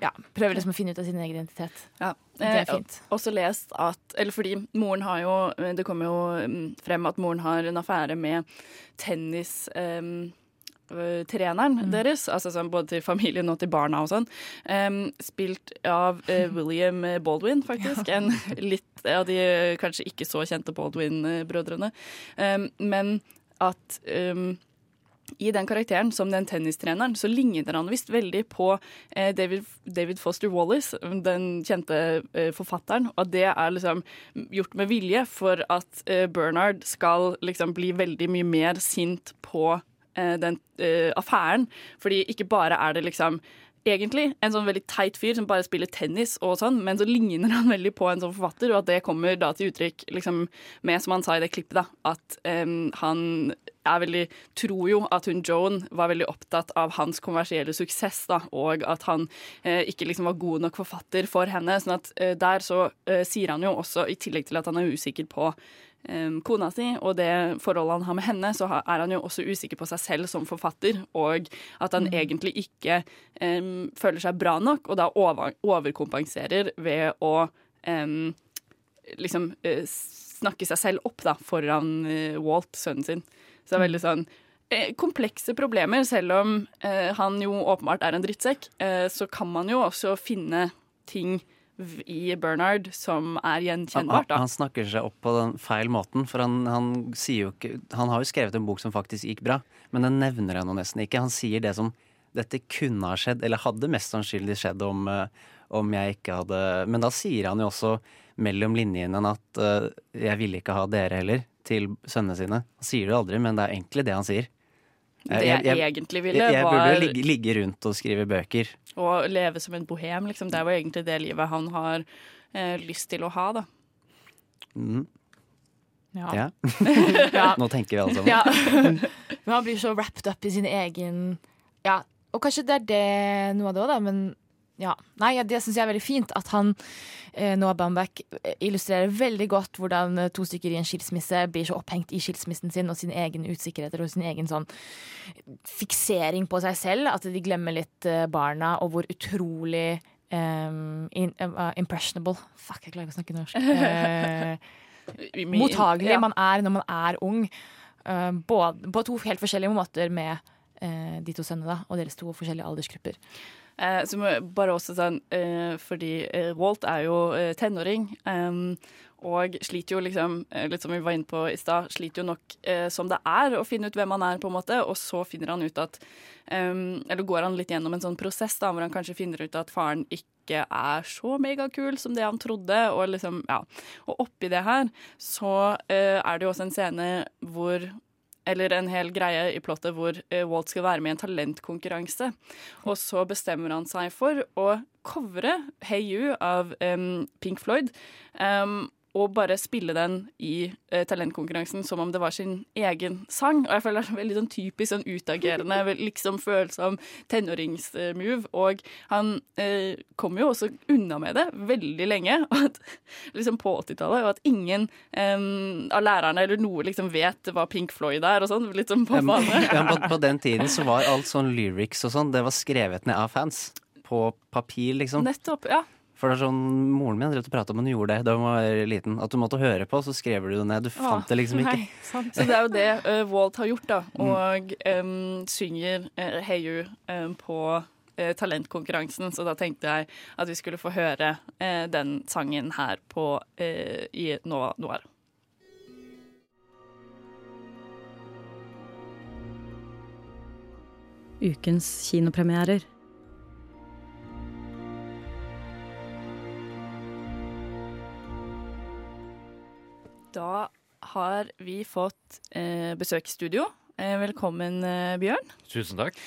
ja, prøver liksom å finne ut av sin egen identitet. Ja. Det er Eh, fint. Også lest at Eller fordi moren har jo Det kommer jo mm, frem at moren har en affære med tennis... em, øh, treneren deres, altså sånn, både til familien og til barna og sånn, em, spilt av eh, William Baldwin, faktisk. En litt av de eh, kanskje ikke så kjente Baldwin-brødrene. Em, men at em, i den karakteren som den tennistreneren, så ligner han visst veldig på eh, David, David Foster Wallace, den kjente eh, forfatteren. Og det er liksom gjort med vilje for at eh, Bernard skal liksom bli veldig mye mer sint på den affæren. Fordi ikke bare er det liksom egentlig en sånn veldig teit fyr som bare spiller tennis og sånn, men så ligner han veldig på en sånn forfatter, og at det kommer da til uttrykk liksom med, som han sa i det klippet, da, at um, han er veldig Tror jo at hun Joan var veldig opptatt av hans kommersielle suksess, da, og at han eh, ikke liksom var god nok forfatter for henne. sånn at eh, der så eh, sier han jo også, i tillegg til at han er usikker på um, kona si og det forholdet han har med henne, så er han jo også usikker på seg selv som forfatter, og at han Mm. egentlig ikke um, føler seg bra nok, og da over, overkompenserer ved å um, liksom uh, snakke seg selv opp da, foran uh, Walt, sønnen sin. Så det er veldig sånn eh, komplekse problemer, selv om eh, han jo åpenbart er en drittsekk, eh, så kan man jo også finne ting i Bernard som er gjenkjennbart. da. han snakker seg opp på den feil måten, for han, han sier jo ikke Han har jo skrevet en bok som faktisk gikk bra, men den nevner han jo nesten ikke. Han sier det som dette kunne ha skjedd, eller hadde mest sannsynlig skjedd om, eh, om jeg ikke hadde Men da sier han jo også mellom linjene at uh, 'jeg ville ikke ha dere heller', til sønnene sine. Han sier det aldri, men det er egentlig det han sier. Det jeg egentlig ville, jeg, jeg burde var- jo ligge, ligge rundt og skrive bøker. Og leve som en bohem, liksom. Det er jo egentlig det livet han har eh, lyst til å ha, da. Mm. Ja. Ja. Ja. Nå tenker vi alle sammen. Ja. Men han blir så wrapped up i sin egen Ja, og kanskje det er det noe av det òg, da, men ja. Nei, det syns jeg er veldig fint. At han, eh, Noah Baumbach, eh, illustrerer veldig godt hvordan eh, to stykker i en skilsmisse blir så opphengt i skilsmissen sin og sine egne usikkerheter og sin egen sånn fiksering på seg selv at de glemmer litt barna, og hvor utrolig um, in, uh, impressionable Fuck, jeg klarer ikke å snakke norsk. Eh, mottagelig man er når man er ung. Uh, både, på to helt forskjellige måter med uh, de to sønnene da, og deres to forskjellige aldersgrupper. Eh, så må bare også sånn, fordi eh, Walt er jo tenåring, og sliter jo liksom, litt som vi var inne på i stad, sliter jo nok som det er å finne ut hvem han er, på en måte, og så finner han ut at Eller går han litt gjennom en sånn prosess da, hvor han kanskje finner ut at faren ikke er så megakul som det han trodde, og liksom, ja. Og oppi det her så eh, er det jo også en scene hvor eller en hel greie i plottet hvor eh, Walt skal være med i en talentkonkurranse. Og så bestemmer han seg for å covre Hey You av um, Pink Floyd. em, og bare spille den i eh, talentkonkurransen som om det var sin egen sang. Og jeg føler det er veldig sånn typisk sånn utagerende, liksom følsom tenåringsmove. Og han eh, kom jo også unna med det veldig lenge, at, liksom på 80-tallet. Og at ingen eh, av lærerne eller noe liksom vet hva Pink Floyd er og sånn. Litt sånn på bane. ja, på, på den tiden så var alt sånn lyrics og sånn, det var skrevet ned av fans. På papir, liksom. Nettopp, ja. For det er sånn, Moren min drev og prata om hun gjorde det da hun var liten. At du måtte høre på, så skrev du det ned. Du fant det liksom ikke. Nei, sant. Så det er jo det uh, Walt har gjort, da. Og em, synger uh, Hey You em, på uh, talentkonkurransen. Så da tenkte jeg at vi skulle få høre eh, den sangen her på, eh, i Nova Noir. Ukens kinopremierer. Da har vi fått eh, besøk i studio. Eh, velkommen, eh, Bjørn. Tusen takk.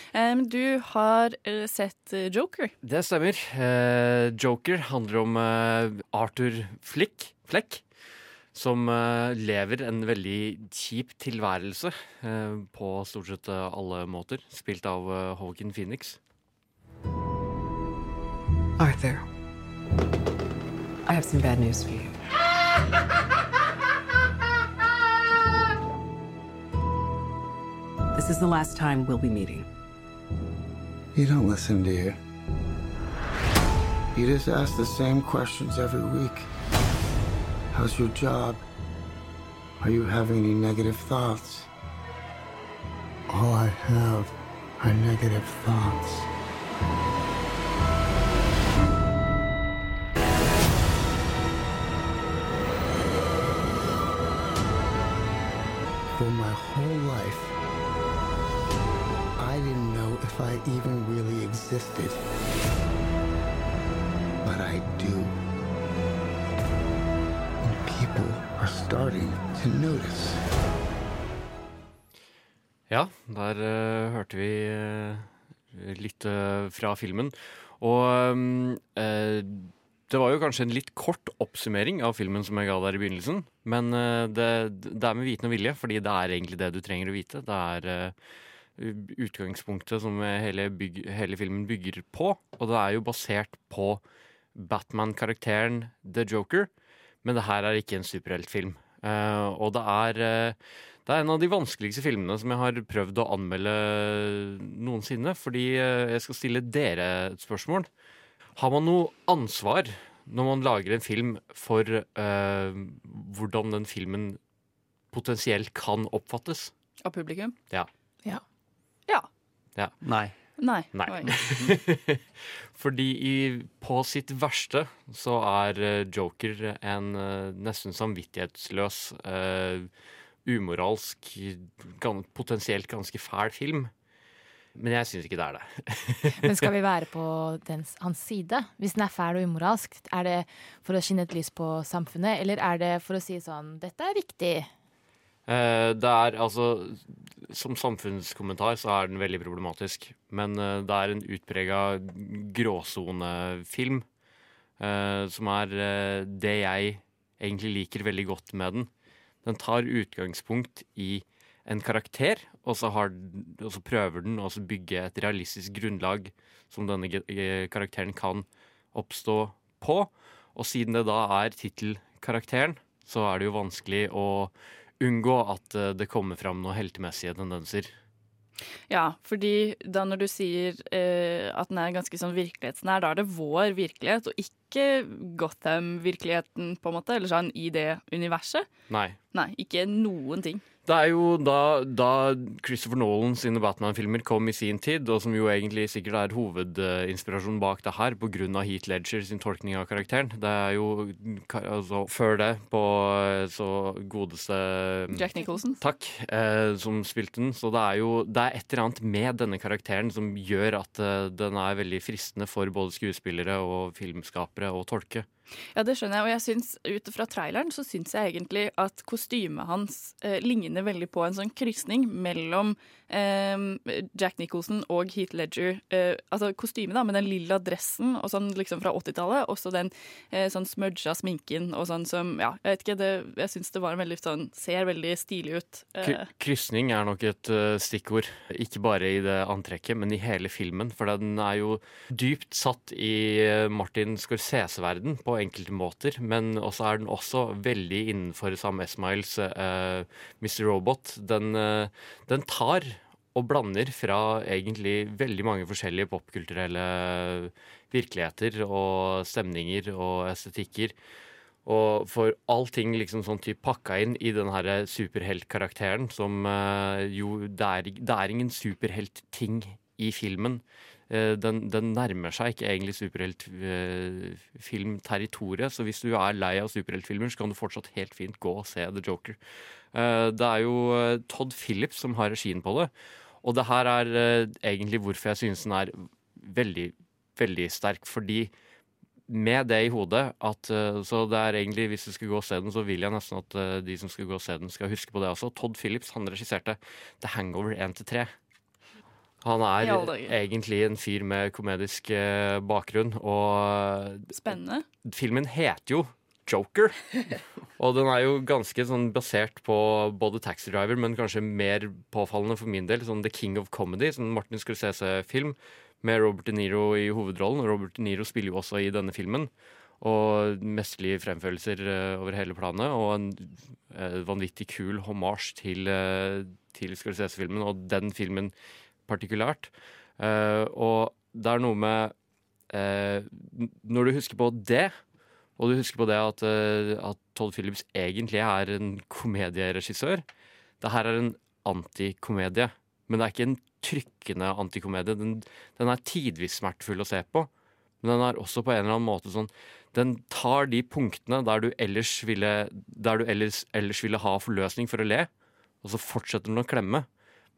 Du har eh, sett Joker. Det stemmer. Eh, Joker handler om eh, Arthur Flick, Fleck, som lever en veldig kjip tilværelse på stort sett alle måter. Spilt av uh, Håkin Phoenix. Arthur, I have some bad news for you. This is the last time we'll be meeting. You don't listen, do you? You just ask the same questions every week. How's your job? Are you having any negative thoughts? All I have are negative thoughts. For my whole life, I even really existed. But I do. And people are starting to notice. Ja, der uh, hørte vi uh, litt uh, fra filmen. Og um, det var jo kanskje en litt kort oppsummering av filmen som jeg ga der i begynnelsen. Men det, det er med viten og vilje, fordi det er egentlig det du trenger å vite. Det er utgangspunktet som hele, byg, hele filmen bygger på. Og det er jo basert på Batman-karakteren The Joker. Men det her er ikke en superheltfilm. Uh, og det er uh, det er en av de vanskeligste filmene som jeg har prøvd å anmelde noensinne. Fordi uh, jeg skal stille dere et spørsmål. Har man noe ansvar når man lager en film for hvordan den filmen potensielt kan oppfattes? Av publikum? Ja. Ja. Nei. Nei. Nei. Fordi i, på sitt verste så er eh, Joker en eh, nesten samvittighetsløs, uh, umoralsk, gan, potensielt ganske fæl film. Men jeg syns ikke det er det. Men skal vi være på dens, hans side? Hvis den er fæl og umoralsk, er det for å skinne et lys på samfunnet, eller er det for å si sånn Dette er viktig. Eh, det er altså Som samfunnskommentar så er den veldig problematisk. Men eh, det er en utprega gråsonefilm. eh, som er det jeg egentlig liker veldig godt med den. Den tar utgangspunkt i en karakter, og så, har, og så prøver den å bygge et realistisk grunnlag som denne karakteren kan oppstå på. Og siden det da er tittelkarakteren, så er det jo vanskelig å unngå at eh, det kommer fram noen heltemessige tendenser. Ja, fordi da når du sier eh, at den er ganske sånn virkelighetsnær, da er det vår virkelighet, og ikke Gotham-virkeligheten, på en måte, eller sånn i det universet. Nei. Nei, ikke noen ting. Det er jo da, da Christopher Nolan sine Batman-filmer kom i sin tid, og som jo egentlig sikkert er hovedinspirasjonen bak det her, av Heath Ledger sin tolkning av karakteren. Det er jo altså, før det, på eh, så godeste Jack Nicholson. Takk, eh, som spilte den. Så det er jo det er et eller annet med denne karakteren som gjør at eh, den er veldig fristende for både skuespillere og filmskapere å tolke. Ja, det skjønner jeg. Og jeg syns, ut fra traileren så syns jeg egentlig at kostymet hans eh, ligner veldig på en sånn krysning mellom Jack Nicholson og Heath Ledger. Eh, altså kostyme, da, med den lilla dressen og sånn liksom fra 80-tallet. Også den eh, sånn smudga sminken og sånn som Ja, jeg vet ikke, det, jeg syns det var en veldig sånn Ser veldig stilig ut. K Eh, krysning er nok et stikkord. Ikke bare i det antrekket, men i hele filmen. For den er jo dypt satt i Martin Scorsese-verden på enkelte måter. Men også er den også veldig innenfor Sam Esmiles uh, Mr. Robot. Den, uh, den tar og blander fra egentlig veldig mange forskjellige popkulturelle virkeligheter og stemninger og estetikker. Og får allting liksom sånn typ pakka inn i den her superheltkarakteren som eh, jo det er, det er ingen superheltting i filmen. Eh, den, den nærmer seg ikke egentlig superheltfilmterritoriet, så hvis du er lei av superheltfilmer, så kan du fortsatt helt fint gå og se The Joker. Eh, det er jo eh, Todd Phillips som har regien på det, og det her er uh, egentlig hvorfor jeg synes den er veldig, veldig sterk, fordi med det i hodet at uh, Så det er egentlig, hvis du skal gå og se den, så vil jeg nesten at uh, de som skal gå og se den, skal huske på det også. Todd Phillips han regisserte The Hangover 1-3. Han er egentlig en fyr med komedisk bakgrunn, og Spennende. filmen heter jo Joker. Og den er jo ganske sånn basert på både Taxi Driver, men kanskje mer påfallende for min del, sånn The King of Comedy, sånn Martin Scorsese-film, med Robert De Niro i hovedrollen. Robert De Niro spiller jo også i denne filmen. Og mesterlige fremførelser eh, over hele planet, og en eh, vanvittig kul hommage til, uh, til Scorsese-filmen, og den filmen partikulært. Eh, og det er noe med eh, Når du husker på det, og du husker på det at, eh, at Todd Phillips egentlig er en komedieregissør Det her er en antikomedie, men det er ikke en trykkende antikomedie. Den, den er tidvis smertefull å se på, men den er også på en eller annen måte sånn Den tar de punktene der du ellers ville, der du ellers, ellers ville ha forløsning for å le, og så fortsetter den å klemme.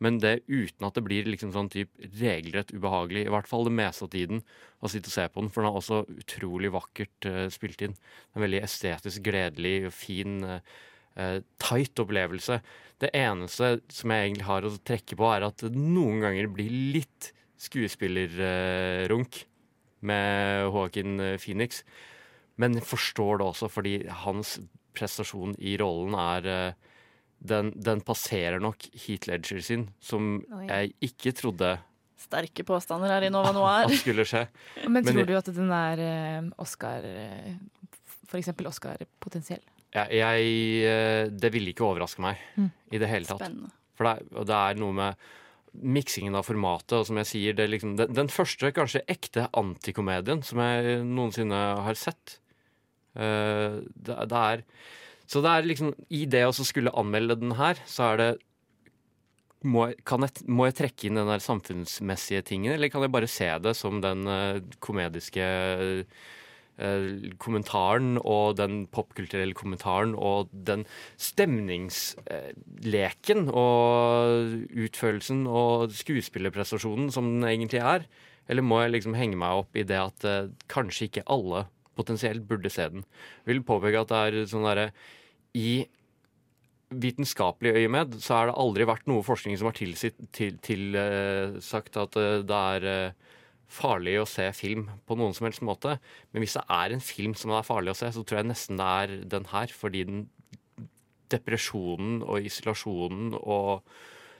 Men det uten at det blir liksom sånn typ regelrett ubehagelig. I hvert fall det meste av tiden å sitte og se på den. For den er også utrolig vakkert uh, spilt inn. En veldig estetisk, gledelig og fin, eh, tight opplevelse. Det eneste som jeg egentlig har å trekke på, er at det noen ganger blir litt skuespillerrunk med Joaquin Phoenix. Men forstår det også, fordi hans prestasjon i rollen er eh, den, den passerer nok Heath Ledger sin, som Oi. jeg ikke trodde Sterke påstander her i Nova Noir. skulle skje. Men tror du at den er eh, Oscar eh, For eksempel Oscar-potensiell? jeg, jeg, eh, Det ville ikke overraske meg Mm. i det hele tatt. Spennende. For det, det er noe med miksingen av formatet, og som jeg sier, det er liksom den, den første kanskje ekte antikomedien som jeg noensinne har sett. Uh, det, det er Så det er liksom I det å skulle anmelde den her, så er det må jeg, jeg, må jeg trekke inn den der samfunnsmessige tingen, eller kan jeg bare se det som den uh, komediske uh, kommentaren og den popkulturelle kommentaren og den stemningsleken og utførelsen og skuespillerprestasjonen som den egentlig er? Eller må jeg liksom henge meg opp i det at uh, kanskje ikke alle potensielt burde se den? Jeg vil påpeke at det er sånn derre I vitenskapelig øyemed så har det aldri vært noe forskning som har tilsagt til, til, uh, at uh, det er uh, farlig å se film på noen som helst måte. Men hvis det er en film som det er farlig å se, så tror jeg nesten det er den her. Fordi den depresjonen og isolasjonen og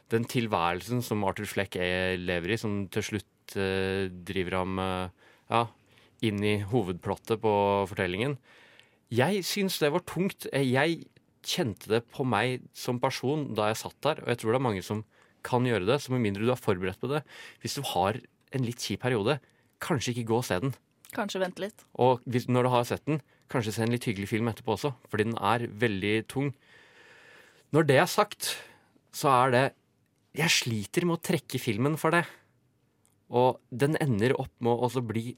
den tilværelsen som Arthur Fleck er, lever i, som til slutt driver ham ja, inn i hovedplottet på fortellingen. Jeg syns det var tungt. Jeg kjente det på meg som person da jeg satt der, og jeg tror det er mange som kan gjøre det, så med mindre du er forberedt på det. Hvis du har en litt kjip periode, kanskje ikke gå og se den. Kanskje vente litt. Og hvis, når du har sett den, kanskje se en litt hyggelig film etterpå også, fordi den er veldig tung. Når det er sagt, så er det Jeg sliter med å trekke filmen for det. Og den ender opp med å også bli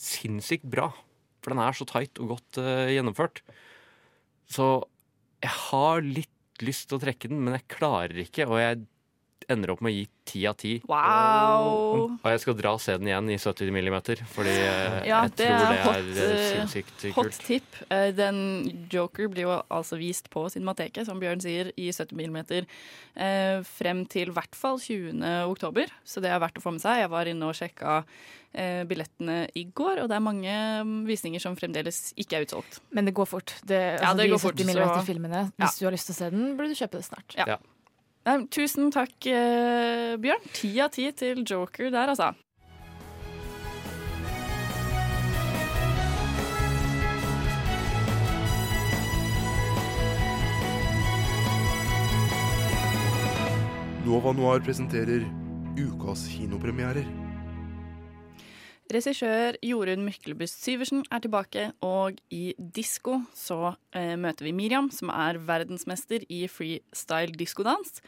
sinnssykt bra. For den er så tight og godt uh, gjennomført. Så jeg har litt lyst til å trekke den, men jeg klarer ikke, og jeg ender opp med å gi ti av ti. Wow! Og jeg skal dra og se den igjen i 70 millimeter, fordi eh, Ja, jeg det tror er det hot, er eh, eh, sinnssykt hot kult. tip. Eh, Den Joker blir jo altså vist på Cinemateket, som Bjørn sier, i 70 mm eh, frem til i hvert fall 20. oktober. Så det er verdt å få med seg. Jeg var inne og sjekka eh, billettene i går, og det er mange mm, visninger som fremdeles ikke er utsolgt. Men det går fort. Det, Ja, altså, det de går fort, 70 så- mm-filmene. Hvis du har lyst til å se den, burde du kjøpe det snart. Ja. Nei, tusen takk, eh, Bjørn. Ti av ti til Joker der, altså. Nova Noir presenterer ukas kinopremierer. Regissør Jorunn Myklebust Syversen er tilbake, og i Disko så eh, møter vi Miriam, som er verdensmester i freestyle diskodans,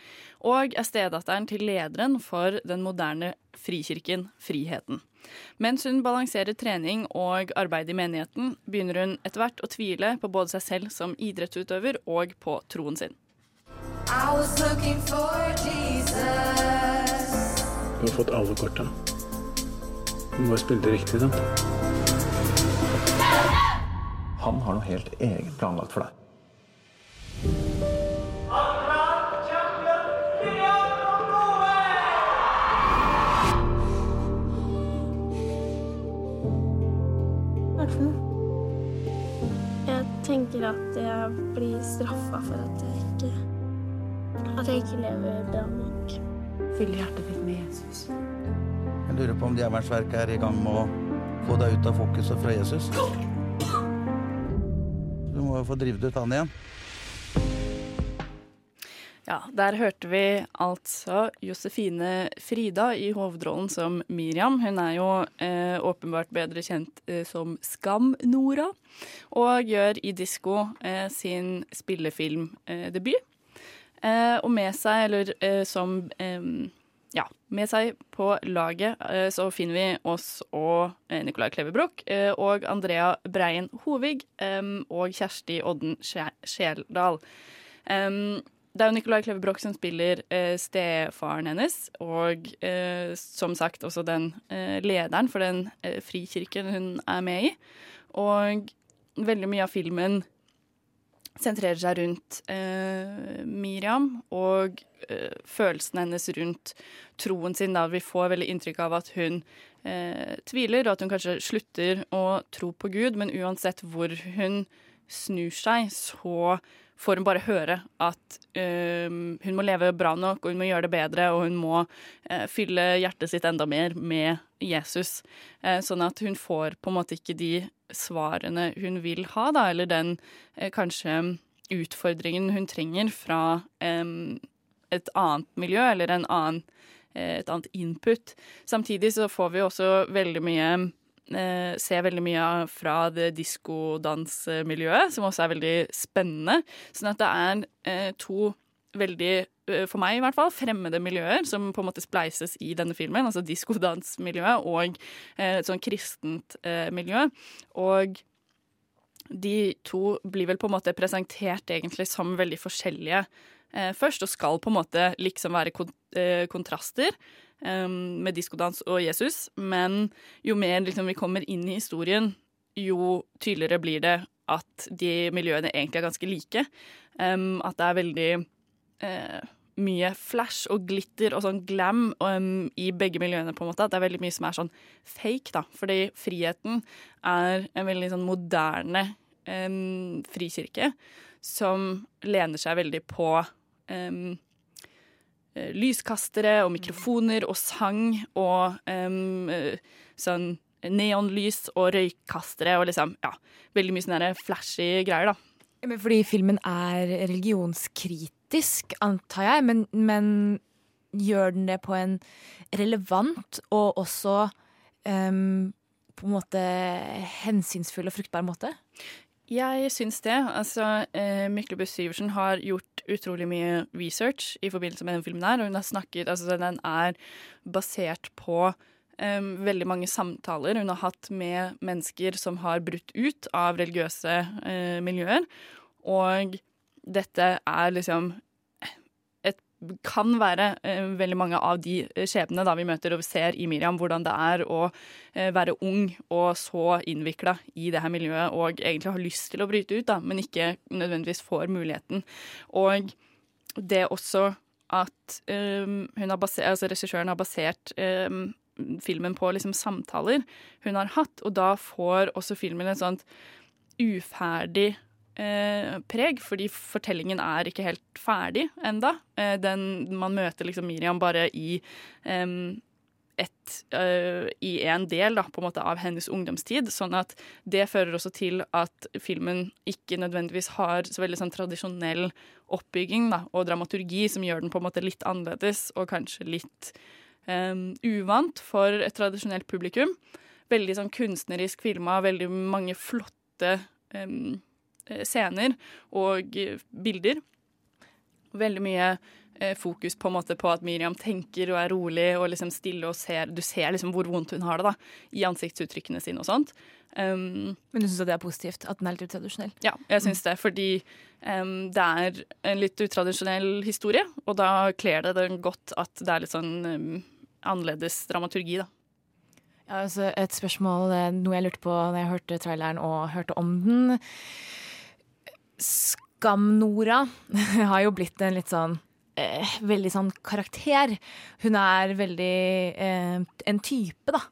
og er stedatteren til lederen for den moderne frikirken Friheten. Mens hun balanserer trening og arbeid i menigheten, begynner hun etter hvert å tvile på både seg selv som idrettsutøver og på troen sin. I was looking for Jesus. Du har fått alle korta. Du må bare spille det riktig, da. Han har noe helt eget planlagt for deg. Er tenker at jeg blir straffa for at jeg ikke At jeg ikke lever bra nok. Fyll hjertet ditt med Jesus. Lurer på om Djevelens er i gang med å få deg ut av fokuset fra Jesus. Du må jo få drevet ut han igjen. Ja, der hørte vi altså Josefine Frida i hovedrollen som Miriam. Hun er jo eh, åpenbart bedre kjent eh, som Skam-Nora, og gjør i Disko eh, sin spillefilmdebut. Eh, og med seg, eller eh, som ja, med seg på laget eh, så finner vi oss og eh, Nicolai Klevebrok eh, og Andrea Breien Hovig og Kjersti Odden Skjeldal. Det er jo Nicolai Kleve som spiller stefaren hennes, og som sagt også den lederen for den frikirken hun er med i. Og veldig mye av filmen sentrerer seg rundt eh, Miriam og eh, følelsene hennes rundt troen sin. Da vi får veldig inntrykk av at hun eh, tviler, og at hun kanskje slutter å tro på Gud, men uansett hvor hun snur seg, så får hun bare høre at eh, hun må leve bra nok, og hun må gjøre det bedre, og hun må eh, fylle hjertet sitt enda mer med Jesus. Eh, sånn at hun får på en måte ikke de svarene hun vil ha, da, eller den eh, kanskje utfordringen hun trenger fra et annet miljø, eller en annen, eh, et annet input. Samtidig så får vi også veldig mye eh, se veldig mye fra det diskodansmiljøet, som også er veldig spennende. Sånn at det er to veldig, eh, for meg i hvert fall, fremmede miljøer som på en måte spleises i denne filmen. Altså diskodansmiljøet og eh, et sånn kristent eh, miljø. Og de to blir vel på en måte presentert egentlig som veldig forskjellige først, og skal på en måte liksom være kontraster med diskodans og Jesus. Men jo mer liksom, vi kommer inn i historien, jo tydeligere blir det at de miljøene egentlig er ganske like. Um, at det er veldig eh, mye flash og glitter og sånn glam um, i begge miljøene. på en måte, At det er veldig mye som er sånn fake. da, Fordi friheten er en veldig sånn moderne um, frikirke som lener seg veldig på eh, lyskastere og mikrofoner og sang og eh, sånn neonlys og røykkastere og liksom, ja, veldig mye sånne flashy greier, da. Men fordi filmen er religionskritisk, antar jeg, men, men gjør den det på en relevant og også um, på en måte hensynsfull og fruktbar måte? Jeg syns det. Altså, eh, Myklebust Syversen har gjort utrolig mye research i forbindelse med den filmen her, og hun har snakket Altså, den er basert på eh, veldig mange samtaler hun har hatt med mennesker som har brutt ut av religiøse eh, miljøer, og dette er liksom et kan være eh, veldig mange av de eh, skjebnene vi møter og ser i Miriam, hvordan det er å eh, være ung og så innvikla i det her miljøet og egentlig har lyst til å bryte ut, da, men ikke nødvendigvis får muligheten. Og det også at um, har basert, altså regissøren har basert um, filmen på liksom samtaler hun har hatt, og da får også filmen et sånt uferdig eh, preg, fordi fortellingen er ikke helt ferdig enda. Eh, man møter liksom Miriam bare i eh, et, eh, i en del da, på en måte av hennes ungdomstid. Sånn at det fører også til at filmen ikke nødvendigvis har så veldig sånn tradisjonell oppbygging da, og dramaturgi som gjør den på en måte litt annerledes og kanskje litt um, uvant for et tradisjonelt publikum. Veldig sånn kunstnerisk filma, veldig mange flotte eh, scener og eh, bilder. Veldig mye eh, fokus på på at Miriam tenker og er rolig og liksom stille og ser Du ser liksom hvor vondt hun har det da, i ansiktsuttrykkene sine og sånt. Um, Men du syns det er positivt at den er litt utradisjonell? ja, jeg syns det, fordi um, det er en litt utradisjonell historie, og da kler det den godt at det er litt sånn um, annerledes dramaturgi, da. Ja, altså et spørsmål, eh, noe jeg lurte på da jeg hørte traileren og hørte om den. Skam-Nora har jo blitt en litt sånn eh, veldig sånn karakter. Hun er veldig eh, en type, da.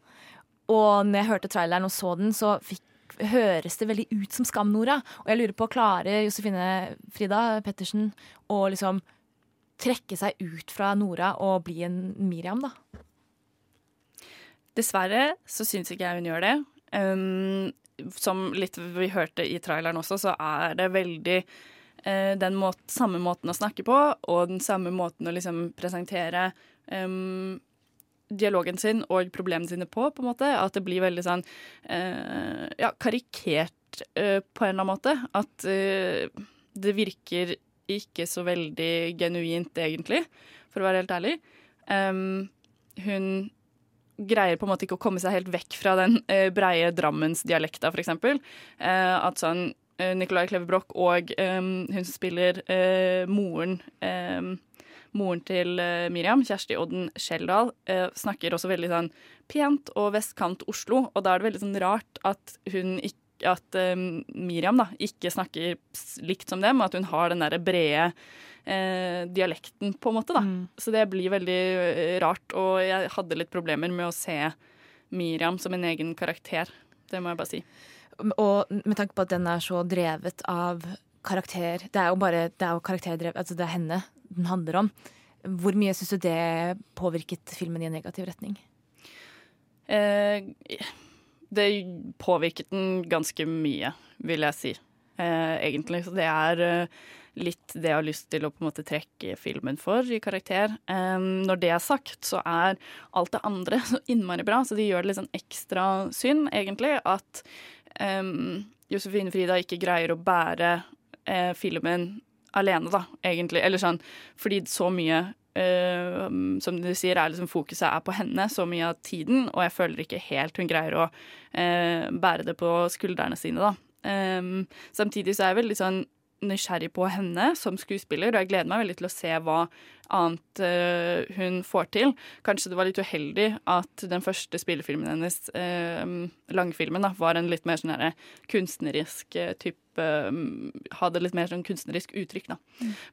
Og når jeg hørte traileren og så den, så fikk, høres det veldig ut som Skam-Nora. Og jeg lurer på, klarer Josefine Frida Pettersen å liksom trekke seg ut fra Nora og bli en Miriam, da? Dessverre så syns ikke jeg hun gjør det. Um, som litt vi hørte i traileren også, så er det veldig eh, den måt, samme måten å snakke på, og den samme måten å liksom presentere um, dialogen sin og problemene sine på, på en måte. At det blir veldig sånn eh, ja, karikert eh, på en eller annen måte. At eh, det virker ikke så veldig genuint, egentlig, for å være helt ærlig. Um, hun greier på en måte ikke å komme seg helt vekk fra den eh, breie Drammensdialekta, eksempel. Eh, at sånn eh, Nicolai Kleve Broch og eh, hun som spiller eh, moren Moren til Miriam, Kjersti Odden Skjeldal, snakker også veldig sånn pent og vestkant Oslo, og da er det veldig sånn rart at hun at Miriam da, ikke snakker likt som dem, at hun har den der brede eh, dialekten, på en måte. da. Så det blir veldig eh, rart, og jeg hadde litt problemer med å se Miriam som en egen karakter. Det må jeg bare si. Og med tanke på at den er så drevet av karakter Det er jo bare det er jo karakterdrevet, altså det er henne den handler om. Hvor mye syns du det påvirket filmen i en negativ retning? Eh, det påvirket den ganske mye, vil jeg si, eh, egentlig. Så det er eh, litt det jeg har lyst til å på en måte trekke filmen for i karakter. Um, når det er sagt, så er alt det andre så innmari bra, så det gjør det litt sånn ekstra synd, egentlig, at um, Josefine Frida ikke greier å bære eh, filmen alene, da, egentlig. Eller sånn, fordi så mye Uh, som du sier, er liksom fokuset er på henne så mye av tiden, og jeg føler ikke helt hun greier å uh, bære det på skuldrene sine, da. Um, samtidig så er jeg veldig sånn nysgjerrig på henne som skuespiller, og jeg gleder meg veldig til å se hva annet uh, hun får til. Kanskje det var litt uheldig at den første spillefilmen hennes, uh, langfilmen, da, var en litt mer sånn herre kunstnerisk uh, type mm, Hadde litt mer sånn kunstnerisk uttrykk, da.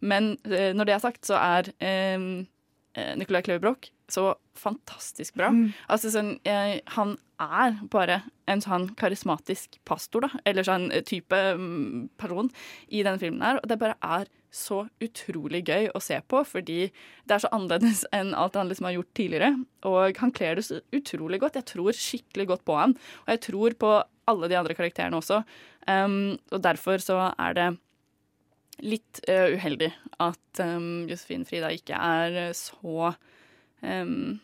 Men eh, når det er sagt, så er Nicolai Kleve Broch så fantastisk bra. Altså sånn, jeg, Han er bare en sånn karismatisk pastor, da, eller sånn eh, type mm, person i denne filmen her. Og det bare er så utrolig gøy å se på, fordi det er så annerledes enn alt han liksom har gjort tidligere. Og han kler det så utrolig godt. Jeg tror skikkelig godt på han. Og jeg tror på alle de andre karakterene også. Um, og derfor så er det litt uh, uheldig at um, Josefin Frida ikke er så um,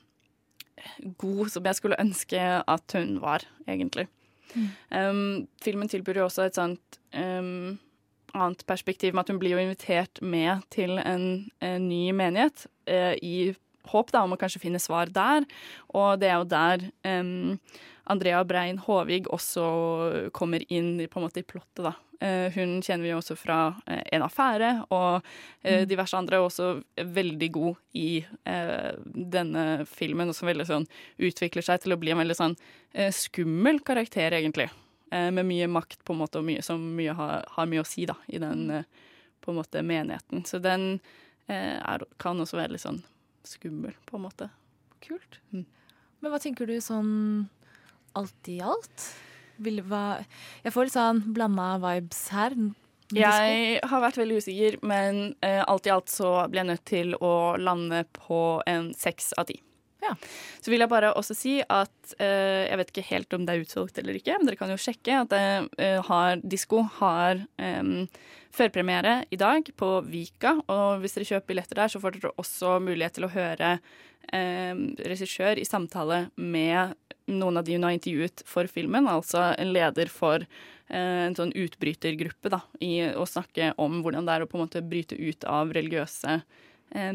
god som jeg skulle ønske at hun var, egentlig. Um, filmen tilbyr jo også et sånt annet perspektiv med at hun blir jo invitert med til en, en ny menighet uh, i håp da, om å kanskje finne svar der. Og det er jo der um, Andrea Brein Håvig også kommer inn på en måte i plottet, da. Eh, hun kjenner vi jo også fra eh, En affære og eh, Mm. diverse andre, er også veldig god i denne filmen, og som veldig sånn utvikler seg til å bli en veldig sånn skummel karakter, egentlig. Med mye makt, på en måte, og mye, som mye har, har mye å si, da, i den eh, på en måte menigheten. Så den er, kan også være litt sånn skummel, på en måte. Kult. Men hva tenker du sånn alt i alt? Vil, hva, jeg får litt sånn blanda vibes her. Jeg har vært veldig usikker, men eh, alt i alt så ble jeg nødt til å lande på en seks av ti. Så vil jeg bare også si at eh, jeg vet ikke helt om det er utsolgt eller ikke, men dere kan jo sjekke at det eh, har, Disko har em, førpremiere i dag på Vika. Og hvis dere kjøper billetter der, så får dere også mulighet til å høre em, regissør i samtale med noen av de hun har intervjuet for filmen, altså en leder for eh, en sånn utbrytergruppe, da, i å snakke om hvordan det er å på en måte bryte ut av religiøse eh,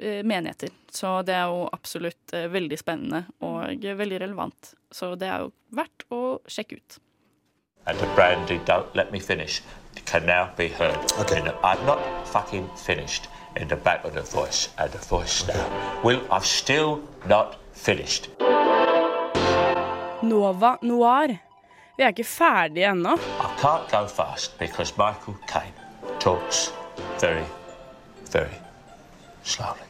menigheter. Så det er jo absolutt eh, veldig spennende og veldig relevant. Så det er jo verdt å sjekke ut. And the brandy don't let me finish can now be heard. Okay. I'm not fucking finished in the back of the voice and the voice now. Will I've still not finished. Nova Noir. Vi er ikke ferdige ennå. I can't go fast because Michael Caine talks very, very slowly.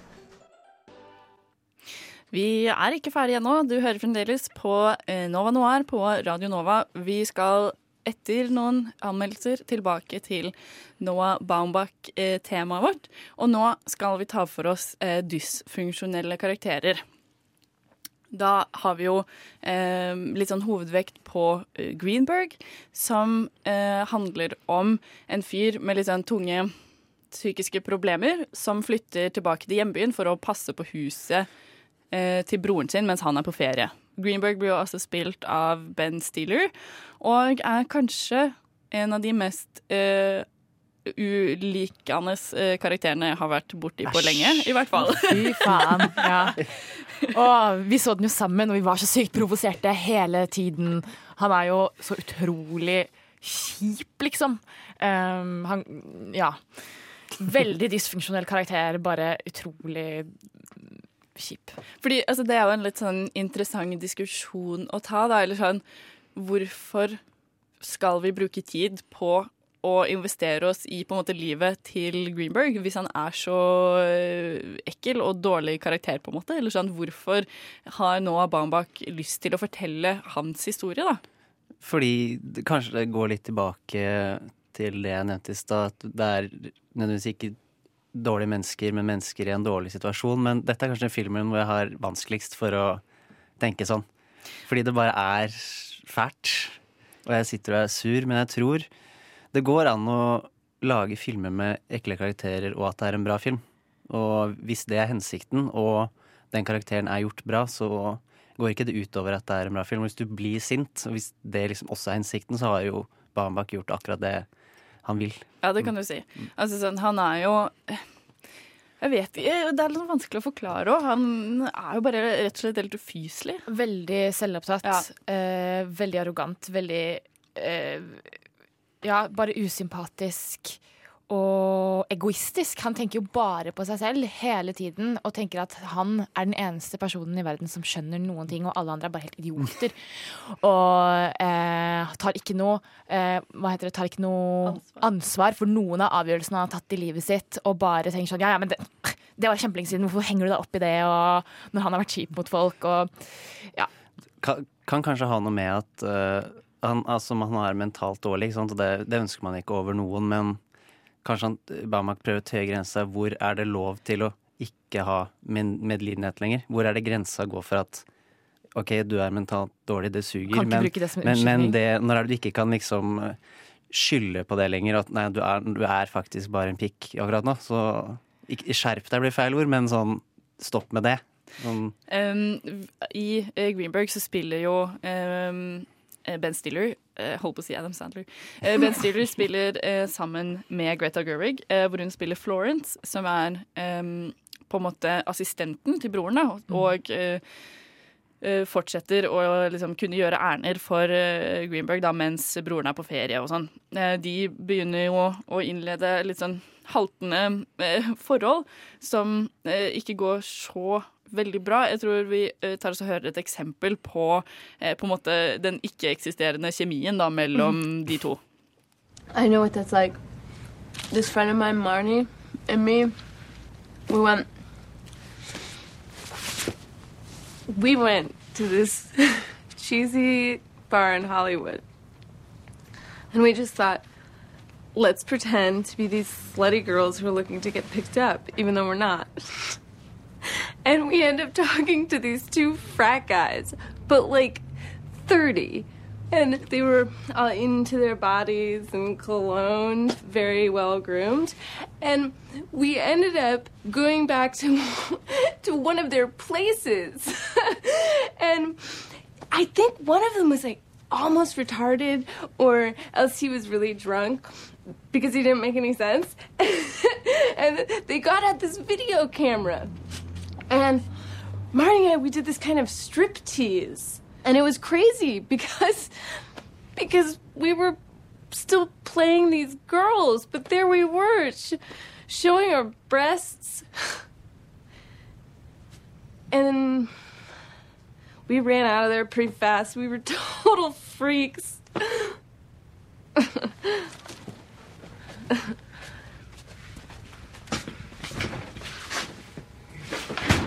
Vi er ikke ferdige ennå. Du hører fremdeles på eh, Nova Noir på Radio Nova. Vi skal etter noen anmeldelser tilbake til Noah Baumbach-temaet vårt. Og nå skal vi ta for oss eh, dysfunksjonelle karakterer. Da har vi jo eh, litt sånn hovedvekt på eh, Greenberg, som eh, handler om en fyr med litt sånn tunge psykiske problemer som flytter tilbake til hjembyen for å passe på huset eh, til broren sin mens han er på ferie. Greenberg blir jo også spilt av Ben Stiller, og er kanskje en av de mest eh, ulikende eh, karakterene jeg har vært borti på lenge, i hvert fall. Fy faen. Ja. Og vi så den jo sammen, og vi var så sykt provoserte hele tiden. Han er jo så utrolig kjip, liksom. Um, han Ja. Veldig dysfunksjonell karakter, bare utrolig kjip. Fordi altså, Det er jo en litt sånn interessant diskusjon å ta. Da, eller sånn, Hvorfor skal vi bruke tid på å investere oss i på en måte livet til Greenberg hvis han er så øh, ekkel og dårlig karakter? på en måte? Eller sånn, Hvorfor har Noah Baumbach lyst til å fortelle hans historie? da? Fordi det, kanskje det går litt tilbake til det jeg nevnte i stad, det er nødvendigvis ikke dårlige mennesker, men mennesker i en dårlig situasjon. Men dette er kanskje den filmen hvor jeg har vanskeligst for å tenke sånn. Fordi det bare er fælt. Og jeg sitter og er sur, men jeg tror det går an å lage filmer med ekle karakterer og at det er en bra film. Og hvis det er hensikten, og den karakteren er gjort bra, så går ikke det utover at det er en bra film. Hvis du blir sint, og hvis det liksom også er hensikten, så har jo Bambak gjort akkurat det han vil. Ja, det kan du si. Altså, sånn, han er jo Jeg vet ikke, Det er litt vanskelig å forklare òg. Han er jo bare rett og slett helt ufyselig. Veldig selvopptatt. Eh, veldig arrogant. Veldig eh, Ja, bare usympatisk. Og egoistisk. Han tenker jo bare på seg selv hele tiden og tenker at han er den eneste personen i verden som skjønner noen ting, og alle andre er bare helt idioter. Og eh, tar ikke noe eh, Hva heter det? Tar ikke noe ansvar. for noen av avgjørelsene han har tatt i livet sitt, og bare tenker sånn Ja, ja, men det, det var kjempelenge siden, hvorfor henger du deg opp i det? Og når han har vært kjip mot folk, og ja. Kan, kan kanskje ha noe med at uh, han, altså, man er mentalt dårlig, ikke sant? og det, det ønsker man ikke over noen, men Kanskje han, Bamak prøver å tøye grensa. Hvor er det lov til å ikke ha med- medlidenhet lenger? Hvor er det grensa går for at OK, du er mentalt dårlig, det suger, men, det men, men det, når er det du ikke kan liksom eh, skylde på det lenger? At nei, du er, du er faktisk bare en pikk akkurat nå. Så ikke, skjerp deg blir feil ord, men sånn stopp med det. Sånn, Um, I eh, Greenberg så spiller jo um, eh, Ben Stiller eh, Holdt på å si Adam Sandler. Eh, ben Stiller spiller eh, sammen med Greta Gerwig, eh, hvor hun spiller Florence, som er um, på en måte assistenten til broren, da, og eh, eh, fortsetter å liksom kunne gjøre ærender for eh, Greenberg da, mens broren er på ferie og sånn. Eh, de begynner jo å innlede litt sånn haltende eh, forhold som eh, ikke går så veldig bra. Jeg tror vi eh, tar oss og hører et eksempel på, eh, på måte den ikke-eksisterende kjemien da, mellom de to. I know what that's like. This friend of mine, Marnie, and me, we went. We went to this cheesy bar in Hollywood. And we just thought, let's pretend to be these slutty girls who are looking to get picked up, even though we're not. and we end up talking to these two frat guys, but like 30. And they were all into their bodies and cologne, very well groomed. And we ended up going back to to one of their places. and I think one of them was like almost retarded or else he was really drunk because he didn't make any sense. and they got out this video camera. And Marty and I, we did this kind of strip tease. And it was crazy because because we were still playing these girls, but there we were sh- showing our breasts. And we ran out of there pretty fast. We were total freaks.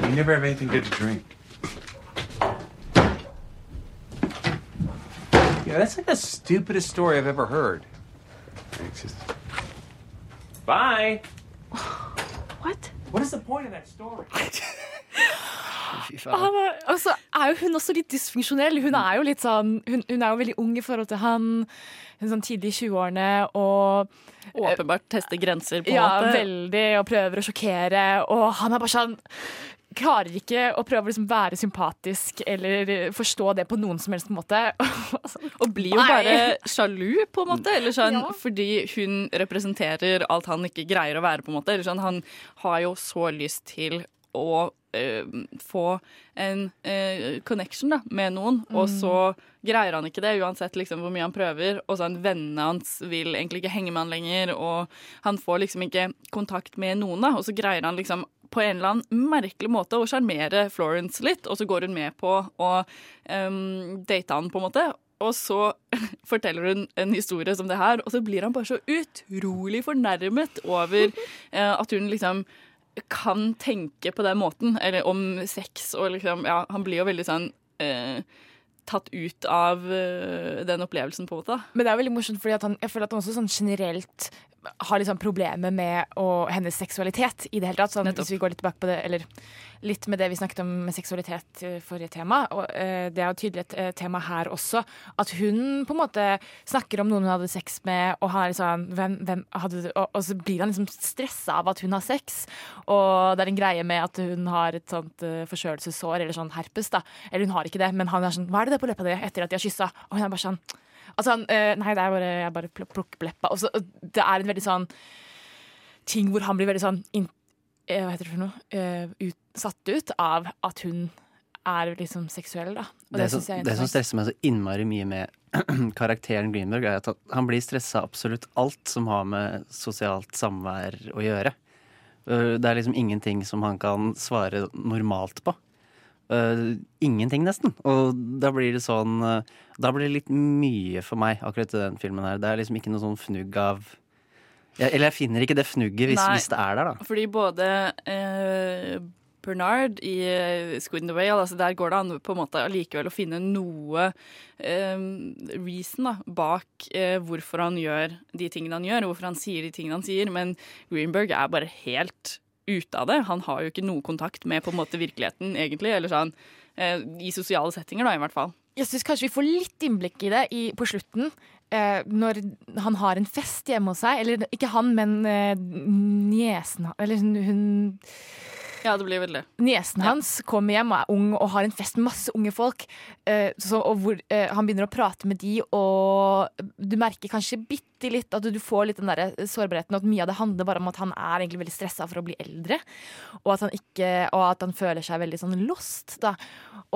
You never have anything good to drink. Yeah, that's like the stupidest story I've ever heard. Thanks. Just... Bye. What? What is the point of that story? Han er, altså, er jo hun også litt dysfunksjonell. Hun er jo litt sånn Hun, hun er jo veldig ung i forhold til han. Hun er sånn tidlig i 20-årene og Åpenbart tester grenser, på en ja, måte. veldig, og prøver å sjokkere. Og han er bare sånn Klarer ikke å prøve å liksom være sympatisk eller forstå det på noen som helst måte. Og blir jo bare sjalu, på en måte. Eller sånn, Ja. Fordi hun representerer alt han ikke greier å være. på en måte. Eller sånn, Han har jo så lyst til å øh, få en øh, connection da, med noen, og Mm. så greier han ikke det, uansett liksom hvor mye han prøver. Og sånn, vennene hans vil egentlig ikke henge med han lenger, og han får liksom ikke kontakt med noen. da, Og så greier han liksom på en eller annen merkelig måte å sjarmere Florence litt, og så går hun med på å um, date han, på en måte. Og så forteller hun en historie som det her, og så blir han bare så utrolig fornærmet over uh, at hun liksom kan tenke på den måten, eller om sex, og liksom Ja, han blir jo veldig sånn uh, tatt ut av eh, den opplevelsen, på en måte. Men det er veldig morsomt, han, jeg føler at han også sånn generelt har liksom problemer med å, hennes seksualitet i det hele tatt. Sånn, hvis vi går litt tilbake på det, eller litt med det vi snakket om med seksualitet forrige tema, og eh, det er jo tydelig et eh, tema her også, at hun på en måte snakker om noen hun hadde sex med, og, liksom, hvem, hvem hadde, du- og, og så blir han liksom stressa av at hun har sex, og det er en greie med at hun har et sånt uh, forkjølelsessår, eller sånn herpes, da. Eller hun har ikke det, men han er sånn, hva er det på leppa di etter at de har kyssa? Og hun er bare sånn, Altså, han, eh, nei, det er bare, jeg bare plukker leppa. Og så, det er en veldig sånn ting hvor han blir veldig sånn in, eh, Hva heter det for noe? Eh, ut, satt ut av at hun er liksom seksuell, da. Og det, Det, som, det som stresser meg så innmari mye med karakteren Greenberg, er at han blir stressa absolutt alt som har med sosialt samvær å gjøre. Uh, Det er liksom ingenting som han kan svare normalt på. Uh, ingenting, nesten. Og da blir det sånn uh, Da blir det litt mye for meg, akkurat den filmen her. Det er liksom ikke noe sånn fnugg av jeg, Eller jeg finner ikke det fnugget hvis, hvis det er der, da. Fordi både uh, Bernard i Squid and the Whale, altså der går det an på en måte allikevel å finne noe reason da, bak hvorfor han gjør de tingene han gjør, hvorfor han sier de tingene han sier, men Greenberg er bare helt ute av det. Han har jo ikke noe kontakt med på en måte virkeligheten, egentlig, eller sånn eh, i sosiale settinger, da, i hvert fall. Jeg syns kanskje vi får litt innblikk i det i, på slutten. Eh, når han har en fest hjemme hos seg. Eller ikke han, men eh, niesen Eller hun Ja, det blir veldig. Niesen hans kommer hjem og er ung og har en fest med masse unge folk. Eh, så, og hvor eh, han begynner å prate med de, og du merker kanskje bitte litt at du, du får litt den der sårbarheten, og at mye av det handler bare om at han er egentlig veldig stressa for å bli eldre. Og at han, ikke, og at han føler seg veldig sånn lost, da.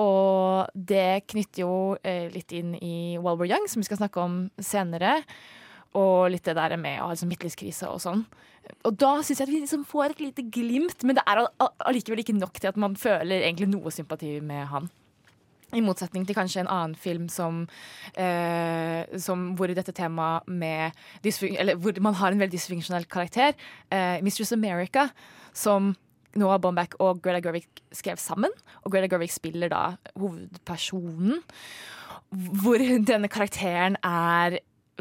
Og det knytter jo eh, litt inn i Walbur Young, som vi skal snakke om senere. Og litt det der med å liksom midtlivskrise og sånn. Og da syns jeg at vi liksom får et lite glimt, men det er all- all- allikevel ikke nok til at man føler egentlig noe sympati med han. I motsetning til kanskje en annen film som, eh, som hvor dette temaet med Eller hvor man har en veldig dysfunksjonell karakter. Eh, Mistress America, som Noah Baumbach og Greta Gerwig skrev sammen. Og Greta Gerwig spiller da hovedpersonen. Hvor denne karakteren er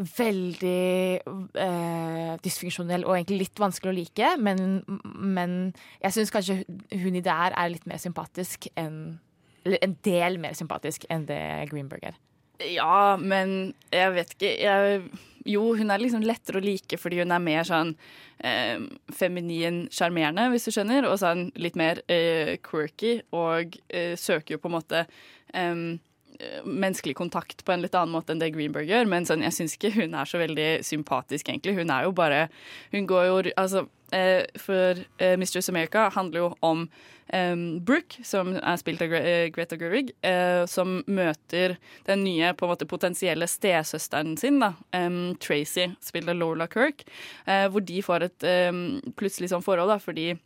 veldig eh, dysfunksjonell og egentlig litt vanskelig å like. Men, men jeg syns kanskje hun i der er litt mer sympatisk enn Eller en del mer sympatisk enn det Greenberg er. Ja, men jeg vet ikke jeg, Jo, hun er liksom lettere å like fordi hun er mer sånn eh, feminin sjarmerende, hvis du skjønner, og sånn litt mer eh, quirky, og eh, søker jo på en måte eh, menneskelig kontakt på en litt annen måte enn det Greenberg gjør. Men sånn, jeg syns ikke hun er så veldig sympatisk, egentlig. Hun er jo bare Hun går jo Altså, eh, for eh, Mistress America handler jo om um, Brooke, som er spilt av Gre eh, Greta Gerwig, eh, som møter den nye på en måte potensielle stesøsteren sin, da, em, Tracy, spilt av Lola Kirk, eh, hvor de får et em, plutselig sånn forhold, da, fordi eh,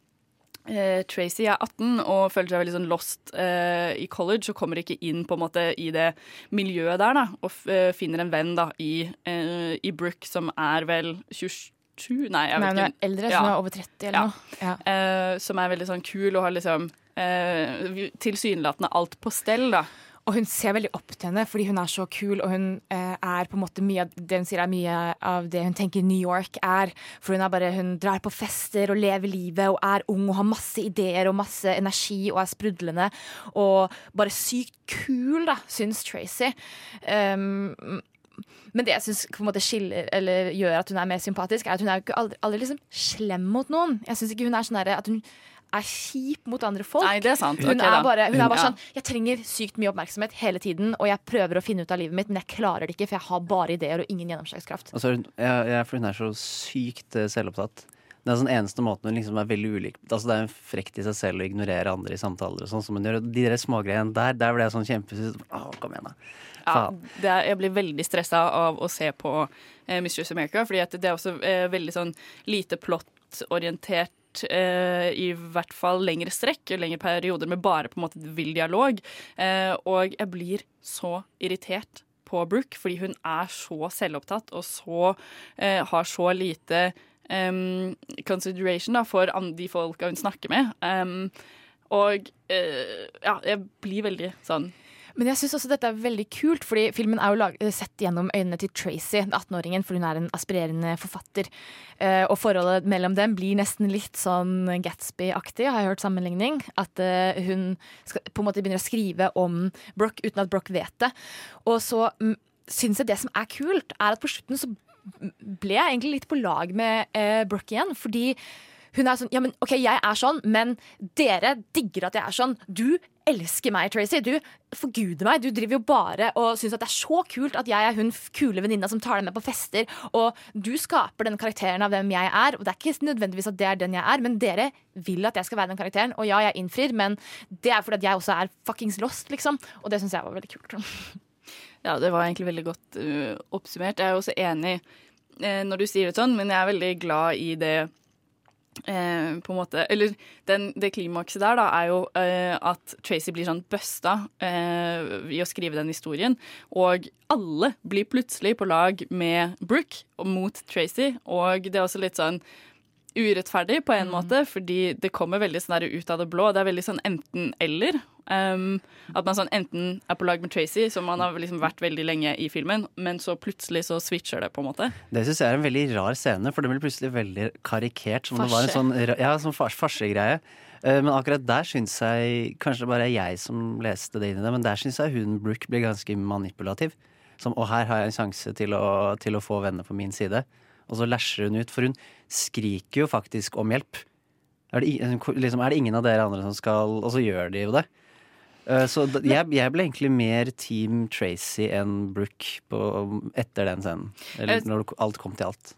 Tracy er 18 og føler seg veldig sånn lost uh, i college og kommer ikke inn på en måte i det miljøet der, da, og eh, finner en venn da i, uh, i Brooke, som er vel 27 Nei, jeg Nei, men ikke. eldre, ja. som er over 30 eller noe. Ja. Uh, som er veldig sånn kul og har liksom eh, tilsynelatende alt på stell, da. Og hun ser veldig opp til henne fordi hun er så kul, og hun eh, er på en måte mye av det hun sier er mye av det hun tenker New York er. For hun er bare, hun drar på fester og lever livet og er ung og har masse ideer og masse energi og er sprudlende. Og bare sykt kul, da, syns Tracy. Um, men det jeg syns skiller eller gjør at hun er mer sympatisk, er at hun er ikke aldri, aldri liksom slem mot noen. Jeg syns ikke hun er sånn at hun er kjip mot andre folk. Nei, det er sant. Hun, okay, er bare, hun er bare Ja. sånn Jeg trenger sykt mye oppmerksomhet hele tiden, og jeg prøver å finne ut av livet mitt, men jeg klarer det ikke, for jeg har bare ideer og ingen gjennomslagskraft. Altså, ja, ja, for hun er så sykt eh, selvopptatt. Det er sånn eneste måten hun liksom er veldig ulik Altså Det er en frekt i seg selv å ignorere andre i samtaler og sånn som hun gjør. De der smågreiene der, der ble jeg sånn kjempe kom igjen, da. Ja, Faen. det er, jeg blir veldig stressa av å se på eh, Mistress America, fordi det er også eh, veldig sånn lite plottorientert. Eh, I hvert fall lengre strekk lengre perioder med bare på en måte vill dialog. Eh, og jeg blir så irritert på Brooke, fordi hun er så selvopptatt og så eh, har så lite um, consideration da, for de folka hun snakker med. Um, og ja, jeg blir veldig sånn Men jeg syns også dette er veldig kult, fordi filmen er jo lag eh, sett gjennom øynene til Tracy, 18-åringen, for hun er en aspirerende forfatter. Uh, og forholdet mellom dem blir nesten litt sånn Gatsby-aktig, har jeg hørt sammenligning. At uh, hun skal, på en måte begynner å skrive om Broch uten at Broch vet det. Og så mm, syns jeg det som er kult, er at på slutten så ble jeg egentlig litt på lag med uh, Broch igjen, fordi hun er sånn Ja, men OK, jeg er sånn, men dere digger at jeg er sånn. Du elsker meg, Tracy. Du forguder meg. Du driver jo bare og syns at det er så kult at jeg er hun kule venninna som tar deg med på fester. Og du skaper den karakteren av hvem jeg er, og det er ikke nødvendigvis at det er den jeg er, men dere vil at jeg skal være den karakteren. Og ja, jeg innfrir, men det er fordi at jeg også er fuckings lost, liksom. Og det syns jeg var veldig kult. Ja, det var egentlig veldig godt uh, oppsummert. Jeg er også enig uh, når du sier det sånn, men jeg er veldig glad i det eh, på en måte Eller den, det klimakset der, da, er jo eh, at Tracy blir sånn busta eh, i å skrive den historien. Og alle blir plutselig på lag med Brooke mot Tracy, og det er også litt sånn urettferdig på en måte, fordi det kommer veldig sånn ut av det blå. Det er veldig sånn enten-eller. Um, at man sånn enten er på lag med Tracy, som man har liksom vært veldig lenge i filmen, men så plutselig så switcher det, på en måte. Det syns jeg er en veldig rar scene, for det blir plutselig veldig karikert. Som det var en sånn, ja, sånn fars, farsegreie. Eh, Men akkurat der syns jeg Kanskje det bare er jeg som leste det inn i det, men der syns jeg hun Brooke blir ganske manipulativ. Som, 'Å, her har jeg en sjanse til å, til å få venner på min side. Og så lasher hun ut, for hun skriker jo faktisk om hjelp. Er det, liksom, er det ingen av dere andre som skal Og så gjør de jo det. Eh, Så jeg, jeg ble egentlig mer Team Tracy enn Brooke på, etter den scenen. Eller når alt kom til alt.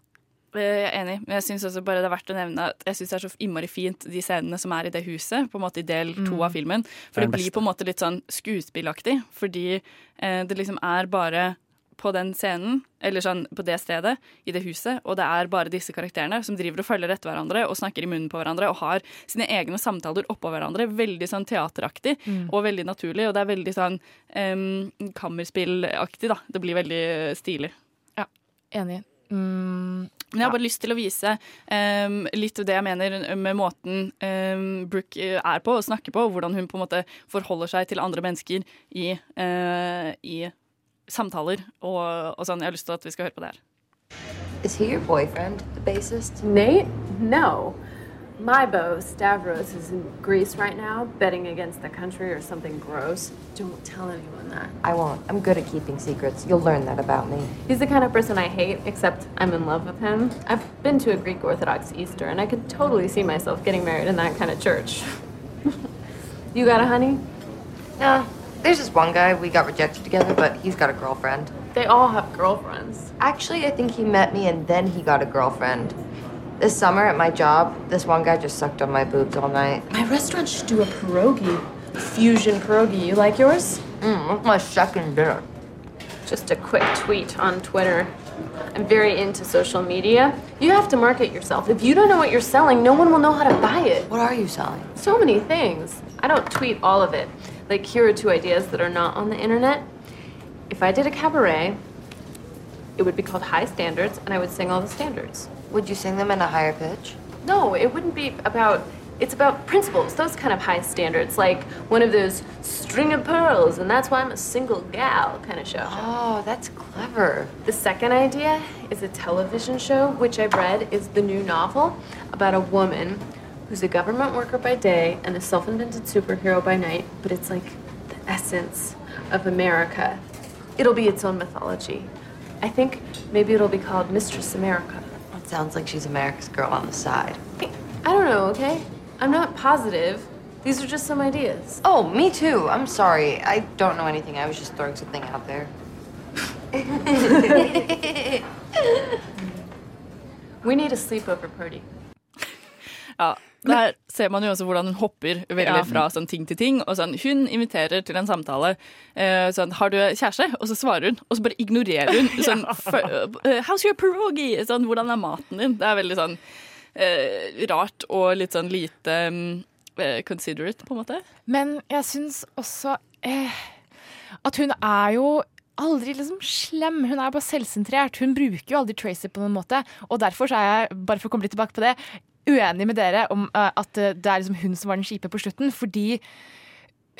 Eh, Jeg er enig, men jeg syns også bare det er verdt å nevne at jeg synes det er så innmari fint de scenene som er i det huset, på en måte i del to Mm. av filmen. For det, det, blir på en måte litt sånn skuespillaktig, fordi eh, det liksom er bare på den scenen, eller sånn på det stedet, i det huset, og det er bare disse karakterene som driver og følger etter hverandre og snakker i munnen på hverandre og har sine egne samtaler oppå hverandre. Veldig sånn teateraktig Mm. og veldig naturlig, og det er veldig sånn um, kammerspillaktig, da. Det blir veldig eh, stilig. Ja, enig. Mm, Men jeg har bare lyst til å vise um, litt av det jeg mener med måten um, Brooke eh, er på og snakker på, og hvordan hun på en måte forholder seg til andre mennesker i, uh, i samtaler og, og sånn. Jeg har lyst til at vi skal høre på det her. Is he your boyfriend, the bassist? Nate? No. My beau, Stavros, is in Greece right now, betting against the country or something gross. Don't tell anyone that. I won't. I'm good at keeping secrets. You'll learn that about me. He's the kind of person I hate, except I'm in love with him. I've been to a Greek Orthodox Easter, and I could totally see myself getting married in that kind of church. you got a honey? Nah, there's this one guy we got rejected together, but he's got a girlfriend. They all have girlfriends. Actually, I think he met me and then he got a girlfriend. This summer at my job, this one guy just sucked on my boobs all night. My restaurant should do a pierogi. Fusion pierogi. You like yours? Mm, what's my second dinner? Just a quick tweet on Twitter. I'm very into social media. You have to market yourself. If you don't know what you're selling, no one will know how to buy it. What are you selling? So many things. I don't tweet all of it. Like, here are two ideas that are not on the internet. If I did a cabaret, it would be called High Standards, and I would sing all the standards. Would you sing them in a higher pitch? No, it wouldn't be about. It's about principles, those kind of high standards, like one of those string of pearls, and that's why I'm a single gal kind of show. Oh, that's clever. The second idea is a television show, which I've read is the new novel about a woman who's a government worker by day and a self invented superhero by night, but it's like the essence of America. It'll be its own mythology. I think maybe it'll be called Mistress America. It sounds like she's America's girl on the side. I don't know, okay? I'm not positive. These are just some ideas. Oh, me too. I'm sorry. I don't know anything. I was just throwing something out there. We need a sleepover party. Ja, Der ser man jo også hvordan hun hopper veldig Ja. fra sånn ting til ting. Og sånn, hun inviterer til en samtale. Eh, sånn 'Har du kjæreste?' Og så svarer hun, og så bare ignorerer hun. Sånn, eh, 'How's your pierogi?' Sånn, 'Hvordan er maten din?' Det er veldig sånn eh, rart og litt sånn lite mm, eh, considerate, på en måte. Men jeg syns også eh, at hun er jo aldri liksom slem. Hun er bare selvsentrert. Hun bruker jo aldri Tracy på noen måte. Og derfor så er jeg, bare for å komme litt tilbake på det, uenig med dere om uh, at eh, det er liksom hun som var den kjipe på slutten. Fordi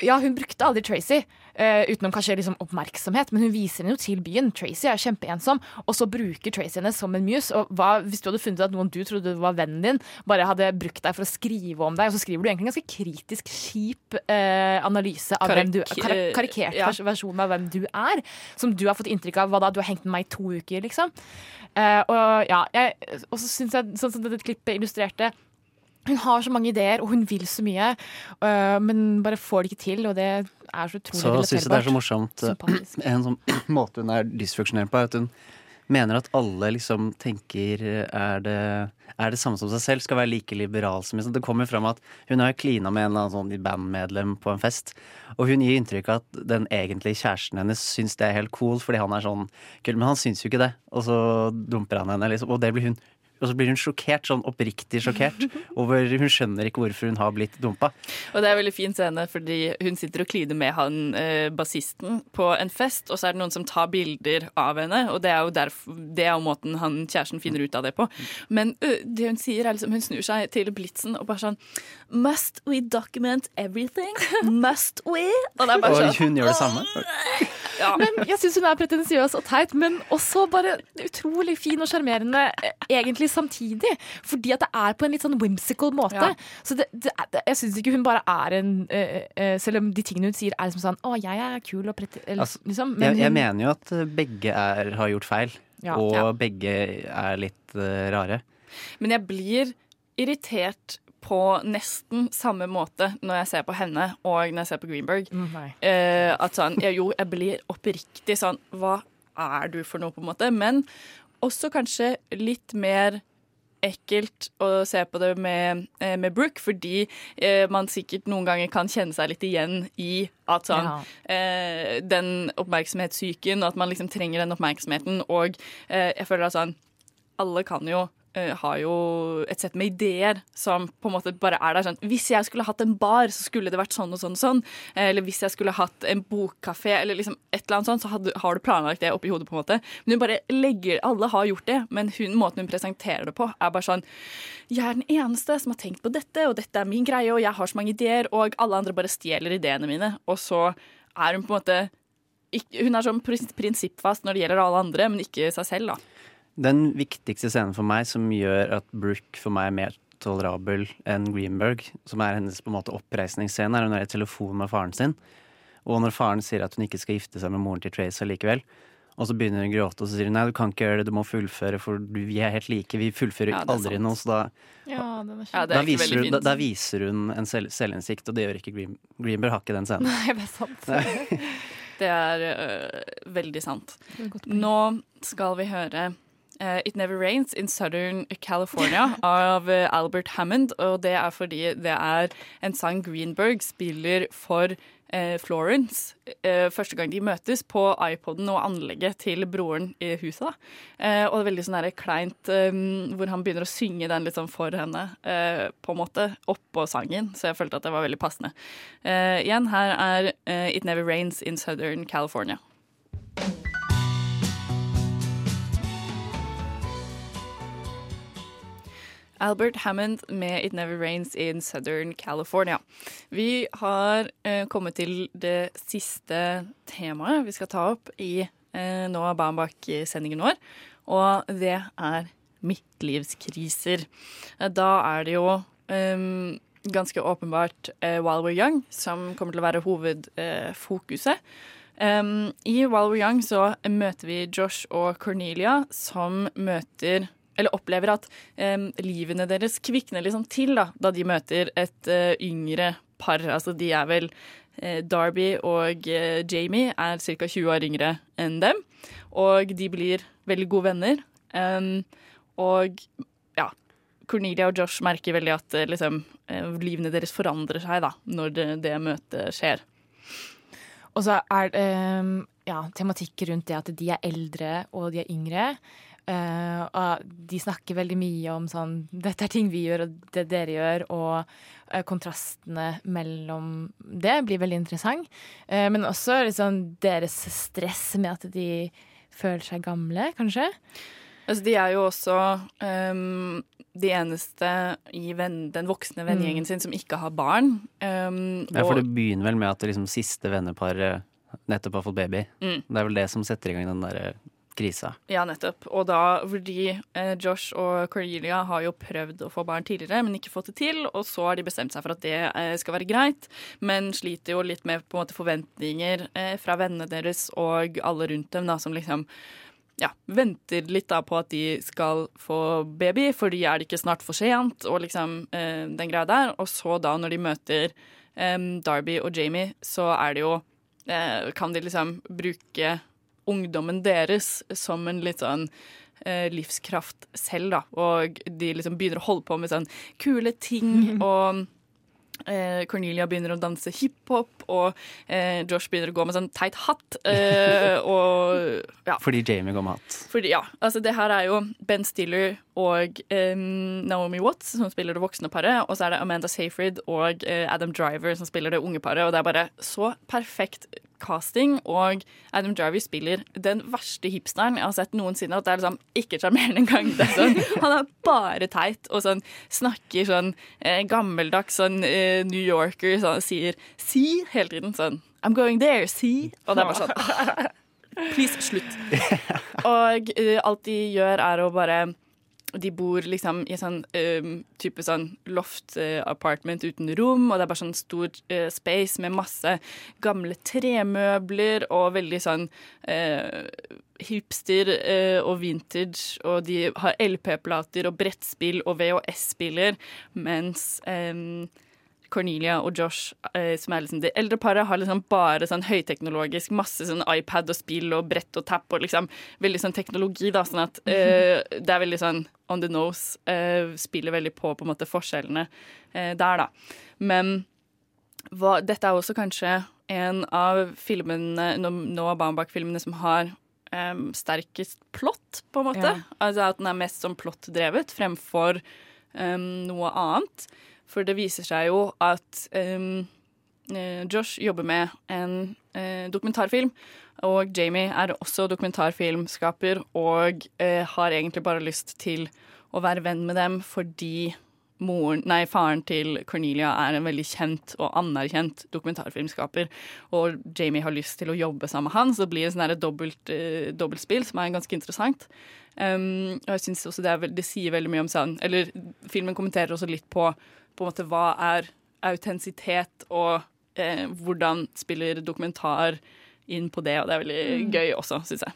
ja, hun brukte aldri Tracy, eh, utenom kanskje liksom oppmerksomhet, men hun viser henne jo til byen. Tracy er kjempeensom, og så bruker Tracy henne som en mus. Og hva, hvis du hadde funnet at noen du trodde var vennen din, bare hadde brukt deg for å skrive om deg, og så skriver du egentlig en ganske kritisk, kjip uh, analyse av hvem du Karik- kar Karikert ja. versjon av hvem du er, som du har fått inntrykk av hva da, du har hengt med meg i to uker, liksom. Uh, og ja, jeg, og så syns jeg, sånn som dette klippet illustrerte hun har så mange ideer, og hun vil så mye, uh, men bare får det ikke til. Og det er så utrolig Så syns jeg det er så morsomt eh, Sympatisk. En sånn måte hun er dysfunksjonell på, er at hun mener at alle liksom tenker er det, er det samme som seg selv, skal være like liberal som liksom. Det kommer fram at hun har klina med en eller annen sånn bandmedlem på en fest, og hun gir inntrykk av at den egentlige kjæresten hennes syns det er helt cool fordi han er sånn kul, men han syns jo ikke det, og så dumper han henne, liksom, og det blir hun og så blir hun sjokkert, sånn oppriktig sjokkert. over Hun skjønner ikke hvorfor hun har blitt dumpa. Og det er en veldig fin scene, fordi hun sitter og kliner med han eh, bassisten på en fest, og så er det noen som tar bilder av henne, og det er jo, derfor, det er jo måten han kjæresten finner ut av det på. Men ø, det hun sier, er liksom Hun snur seg til Blitzen og bare sånn Must we document everything? Must we? Og det er bare sånn hun gjør det samme. Ja. Men jeg syns hun er pretensiøs og teit, men også bare utrolig fin og sjarmerende eh, egentlig samtidig. Fordi at det er på en litt sånn whimsical måte. Ja. Så det, det, jeg syns ikke hun bare er en uh, uh, Selv om de tingene hun sier er liksom sånn Å, jeg er kul og prete... Altså, liksom. jeg, jeg hun- mener jo at begge er, har gjort feil, Ja. og begge er litt uh, rare. Men jeg blir irritert på nesten samme måte når jeg ser på henne og når jeg ser på Greenberg. Mm. Eh, at sånn, jeg, jo, jeg blir oppriktig sånn Hva er du for noe, på en måte? Men også kanskje litt mer ekkelt å se på det med, eh, med Brooke, fordi eh, man sikkert noen ganger kan kjenne seg litt igjen i at sånn Ja. eh, Den oppmerksomhetssyken, og at man liksom trenger den oppmerksomheten. Og eh, jeg føler at sånn Alle kan jo har jo et sett med ideer som på en måte bare er der sånn Hvis jeg skulle hatt en bar, så skulle det vært sånn og sånn og sånn. Eh, Eller hvis jeg skulle hatt en bokkafé, eller liksom et eller annet sånt, så har du planlagt det oppi hodet, på en måte. Men hun bare legger Alle har gjort det, men hun, måten hun presenterer det på, er bare sånn Jeg er den eneste som har tenkt på dette, og dette er min greie, og jeg har så mange ideer, og alle andre bare stjeler ideene mine. Og så er hun på en måte Hun er sånn prinsippfast når det gjelder alle andre, men ikke seg selv, da. Den viktigste scenen for meg som gjør at Brooke for meg er mer tolerabel enn Greenberg, som er hennes på en måte oppreisningsscene, er hun er i telefon med faren sin. Og når faren sier at hun ikke skal gifte seg med moren til Trace likevel, og så begynner hun å gråte, og så sier hun nei, du kan ikke gjøre det, du må fullføre, for du, vi er helt like. Vi fullfører Ja, aldri sant. noe, så da Ja, Ja, da er viser, hun, da, da viser hun en selv, selvinnsikt, og det gjør ikke Green, Greenberg. har ikke den scenen. Nei, det er sant. Det er øh, veldig sant. Nå skal vi høre eh, It Never Rains in Southern California av uh, Albert Hammond. Og det er fordi det er en sang Greenberg spiller for uh, Florence første gang de møtes på iPoden og anlegget til broren i huset. og det er veldig sånn der kleint um, hvor han begynner å synge den litt sånn for henne, på en måte, oppå sangen. Så jeg følte at det var veldig passende. Igjen, her er It Never Rains in Southern California. Albert Hammond med It Never Rains in Southern California. Vi har eh, kommet til det siste temaet vi skal ta opp i eh, Noah Bambak-sendingen vår, og det er midtlivskriser. Eh, Da er det jo eh, ganske åpenbart eh, While We're Young som kommer til å være hovedfokuset. I While We're Young så møter vi Josh og Cornelia som møter eller opplever at livene deres kvikner liksom til da, da de møter et eh, yngre par. Altså de er vel eh, Darby og eh, Jamie er ca. 20 år yngre enn dem. Og de blir veldig gode venner. Um, og ja, Cornelia og Josh merker veldig at liksom, livene deres forandrer seg da, når det, det møtet skjer. Og så er um, ja, tematikk rundt det at de er eldre og de er yngre. Eh, og de snakker veldig mye om sånn Dette er ting vi gjør, og det dere gjør. Og uh, kontrastene mellom det blir veldig interessant. Uh, men også liksom deres stress med at de føler seg gamle, kanskje. Altså, de er jo også um, de eneste i venn, den voksne vennegjengen sin som ikke har barn. Um, Ja, for det begynner vel med at det liksom siste venneparet nettopp har fått baby. Mm. Det er vel det som setter i gang den derre krisa. Ja, nettopp. Og da fordi eh, Josh og Cordelia har jo prøvd å få barn tidligere, men ikke fått det til. Og så har de bestemt seg for at det eh, skal være greit, men sliter jo litt med på en måte forventninger eh, fra vennene deres og alle rundt dem, da, som liksom ja, venter litt da på at de skal få baby, fordi er det ikke snart for sent, og liksom eh, den greia der. Og så da, når de møter em, Darby og Jamie, så er det jo eh, Kan de liksom bruke ungdommen deres som en litt sånn eh, livskraft selv, da. Og de liksom begynner å holde på med sånn kule ting, og eh, Cornelia begynner å danse hiphop, og eh, Josh begynner å gå med sånn teit hatt. Eh, og ja. Fordi Jamie går med hatt. Fordi, ja, altså det her er jo Ben Stiller og Naomi Watts som spiller det voksne paret, og så er det Amanda Seyfried og eh, Adam Driver som spiller det unge paret, og det er bare så perfekt casting, og Adam Jarvie spiller den verste hipsteren jeg har sett noensinne, at det er liksom ikke sjarmerende engang. Det er sånn, han er bare teit og sånn snakker sånn eh, gammeldags sånn eh, New Yorker, sånn, sier si hele tiden sånn I'm going there, see. Og det er bare sånn Please, slutt. Og eh, alt de gjør, er å bare De bor liksom i sånn um, type sånn loft eh, apartment uten rom, og det er bare sånn stor uh, space med masse gamle tremøbler og veldig sånn uh, hipster uh, og vintage, og de har LP-plater og brettspill og VHS-spiller, mens eh, Cornelia og Josh, eh, som er liksom det eldre paret, har liksom bare sånn høyteknologisk, masse sånn iPad og spill og brett og tapp og liksom veldig sånn teknologi, da, sånn at eh, det er veldig sånn on the nose. Eh, spiller veldig på på en måte forskjellene eh, der, da. Men hva, dette er også kanskje en av filmene, No- Noah Baumbach-filmene som har um, sterkest plott, på en måte. Ja. Altså at den er mest sånn plottdrevet fremfor um, noe annet. For det viser seg jo at eh, Josh jobber med en uh, dokumentarfilm, og Jamie er også dokumentarfilmskaper og uh, har egentlig bare lyst til å være venn med dem fordi moren, nei, faren til Cornelia er en veldig kjent og anerkjent dokumentarfilmskaper, og Jamie har lyst til å jobbe sammen med han, så det blir sånn her dobbelt, uh, dobbeltspill som er ganske interessant. Um, og jeg synes også det, er, det sier veldig mye om sånn Eller filmen kommenterer også litt på på en måte hva er autentisitet, og eh, hvordan spiller dokumentar inn på det, og det er veldig Mm. gøy også, syns jeg.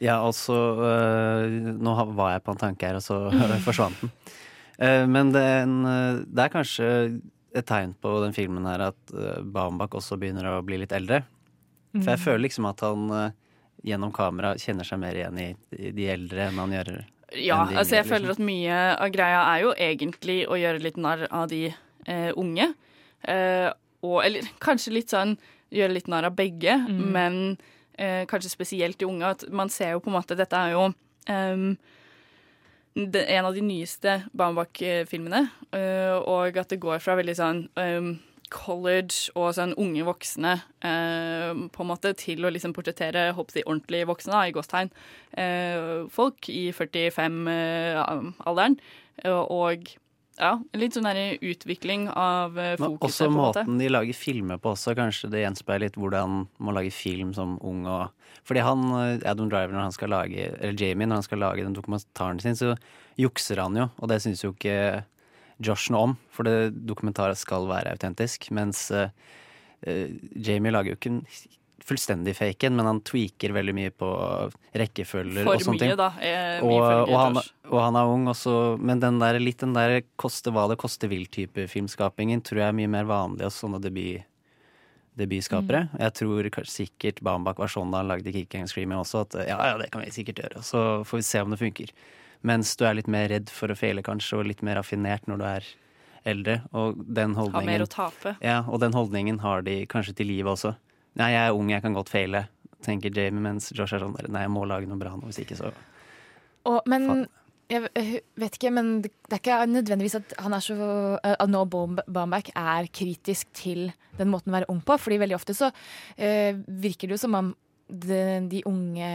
Ja, altså øh, Nå var jeg på en tanke her, og så forsvant den. Uh, men det er, en, øh, det er kanskje et tegn på den filmen her at uh, Baumbach også begynner å bli litt eldre. For jeg Mm. føler liksom at han uh, gjennom kamera kjenner seg mer igjen i, i de eldre enn han gjør Ja, de altså jeg føler at mye av greia er jo egentlig å gjøre litt narr av de eh, unge. Eh, og, eller kanskje litt sånn gjøre litt narr av begge, Mm. men eh, kanskje spesielt de unge. At man ser jo på en måte Dette er jo um, det, en av de nyeste Baumbach-filmene, uh, og at det går fra veldig sånn ehm, college og sånn unge voksne eh, på en måte til å liksom portrettere håper jeg, ordentlig voksne, da, i gåstegn, eh, folk i 45-alderen. og ja, litt sånn der utvikling av fokuset. Men også på en måte. måten de lager filmer på også, kanskje det gjenspeiler litt hvordan man lager film som ung og Fordi han, eh, Adam Driver, når han skal lage Eller Jamie, når han skal lage den dokumentaren sin, så jukser han jo, og det syns jo ikke Josh noe om, for det dokumentaret skal være autentisk. Mens eh, eh, Jamie lager jo ikke en fullstendig fake en, men han tweaker veldig mye på rekkefølger For og sånne mye, ting. da, er, og, og, han, og han er ung også, men den der, litt den der koste hva det koste vil-type filmskapingen tror jeg er mye mer vanlig hos sånne debut, debutskapere. Mm. Jeg tror sikkert Bambak var sånn da han lagde Kick and Screaming også, at ja, ja, det kan vi sikkert gjøre, så får vi se om det funker. Mens du er litt mer redd for å feile, kanskje, og litt mer raffinert når du er eldre. Og den Har holdningen mer å tape. Ja, og den holdningen har de kanskje til livet også. Nei, jeg er ung, jeg kan godt feile, tenker Jamie, mens Josh er sånn der, nei, jeg må lage noe bra nå, hvis ikke så Og, men jeg jeg vet ikke, men det er ikke nødvendigvis at han er så eh, At Noah Baum- Baumbach er kritisk til den måten å være ung på. Fordi veldig ofte så uh, virker det jo som om de, de unge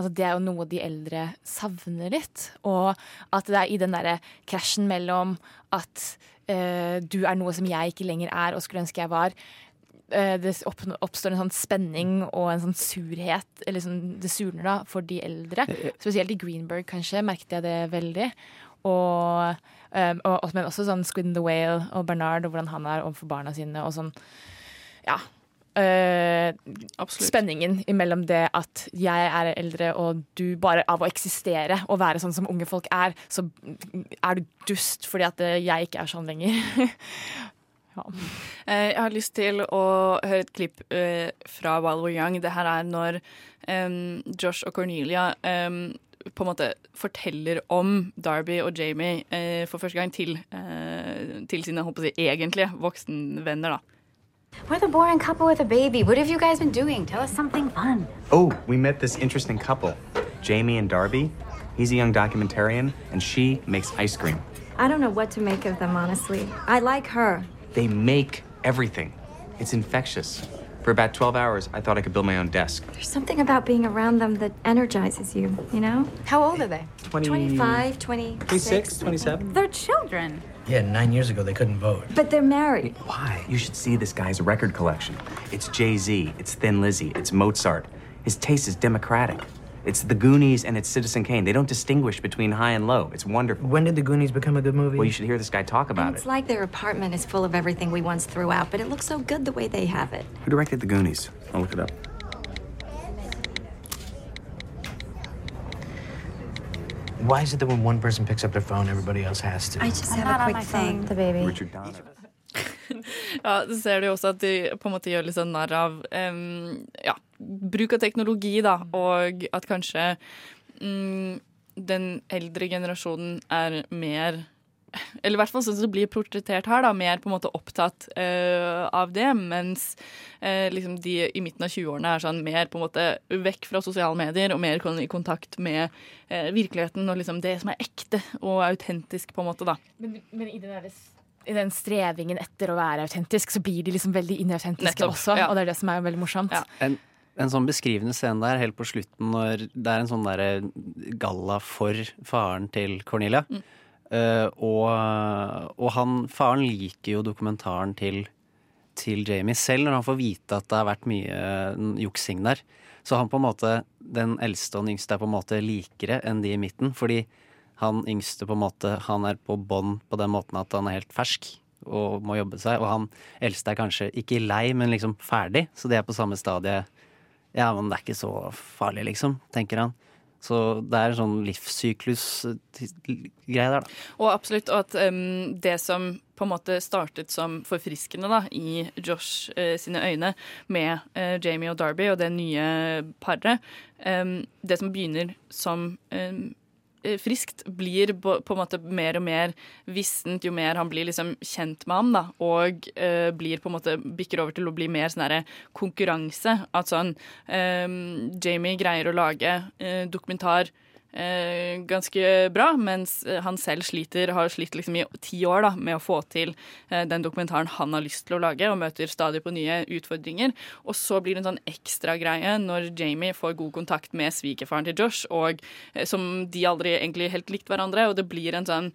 Altså det er jo noe de eldre savner litt. Og at det er i den derre krasjen mellom at uh, du er noe som jeg ikke lenger er og skulle ønske jeg var. Uh, Det opp, oppstår en sånn spenning og en sånn surhet, eller sånn, det surner da, for de eldre. Spesielt i Greenberg, kanskje, merket jeg det veldig. Og, um, og, og- men også sånn Squid and the Whale og Bernard og hvordan han er overfor barna sine. Og sånn, ja. Eh, spenningen imellom det at jeg er eldre, og du bare av å eksistere og være sånn som unge folk er, så er du dust fordi at eh, jeg ikke er sånn lenger. Eh, Jeg har lyst til å høre et klipp uh, fra While We're Young. Det her er når um, Josh og Cornelia um, på en måte forteller om Darby og Jamie eh, for første gang til, eh, til sine håper jeg, å egentlige voksenvenner. da. We're the boring couple with a baby. What have you guys been doing? Tell us something fun. Oh, we met this interesting couple, Jamie and Darby. He's a young documentarian, and she makes ice cream. I don't know what to make of them, honestly. I like her. They make everything. It's infectious. For about 12 hours, I thought I could build my own desk. There's something about being around them that energizes you, you know? How old are they? 20 25, 26. 26, 27. They're children. Yeah, nine years ago they couldn't vote. But they're married. Why? You should see this guy's record collection. It's Jay Z, it's Thin Lizzy, it's Mozart. His taste is democratic. It's the Goonies and it's Citizen Kane. They don't distinguish between high and low. It's wonderful. When did the Goonies become a good movie? Well, you should hear this guy talk about It's it. It's like their apartment is full of everything we once threw out, but it looks so good the way they have it. Who directed the Goonies? I'll look it up. Why is it that when one person picks up their phone, everybody else has to? I just have a quick thing. The baby. Richard Donner. Ja, så ser du jo også at de på en måte gjør litt sånn narr av um, ja, bruk av teknologi, da, og at kanskje um, den eldre generasjonen er mer eller i hvert fall sånn som det blir portrettert her, da, mer på en måte opptatt uh, av det, mens uh, liksom de i midten av 20-årene er sånn mer på en måte vekk fra sosiale medier og mer i kontakt med uh, virkeligheten og liksom det som er ekte og autentisk, på en måte, da. Men, men i, den der, i den strevingen etter å være autentisk, så blir de liksom veldig inautentiske Nettopp, også. ja. Og det er det som er veldig morsomt. En, en sånn beskrivende scene der helt på slutten når det er en sånn derre galla for faren til Cornelia. Mm. Eh, og, og han, faren liker jo dokumentaren til, til Jamie selv når han får vite at det har vært mye eh, juksing der. Så han på en måte, den eldste og den yngste er på en måte likere enn de i midten. Fordi han yngste på en måte, han er på bånn på den måten at han er helt fersk og må jobbe seg. Og han eldste er kanskje ikke lei, men liksom ferdig. Så de er på samme stadie. Ja, men det er ikke så farlig, liksom, tenker han. Så det er en sånn livssyklus-greie der, da. Og absolutt og at um, det som på en måte startet som forfriskende da, i Josh uh, sine øyne med uh, Jamie og Darby og det nye paret, um, det som begynner som eh, friskt, blir på, en måte mer og mer vissent jo mer han blir liksom kjent med ham, da, og eh, blir på en måte bikker over til å bli mer sånn konkurranse. At sånn em, Jamie greier å lage eh, dokumentar eh, ganske bra, mens eh, han selv sliter, har slitt liksom i ti år da, med å få til eh, den dokumentaren han har lyst til å lage, og møter stadig på nye utfordringer. Og så blir det en sånn ekstra greie når Jamie får god kontakt med svigerfaren til Josh, og eh, som de aldri egentlig helt likte hverandre, og det blir en sånn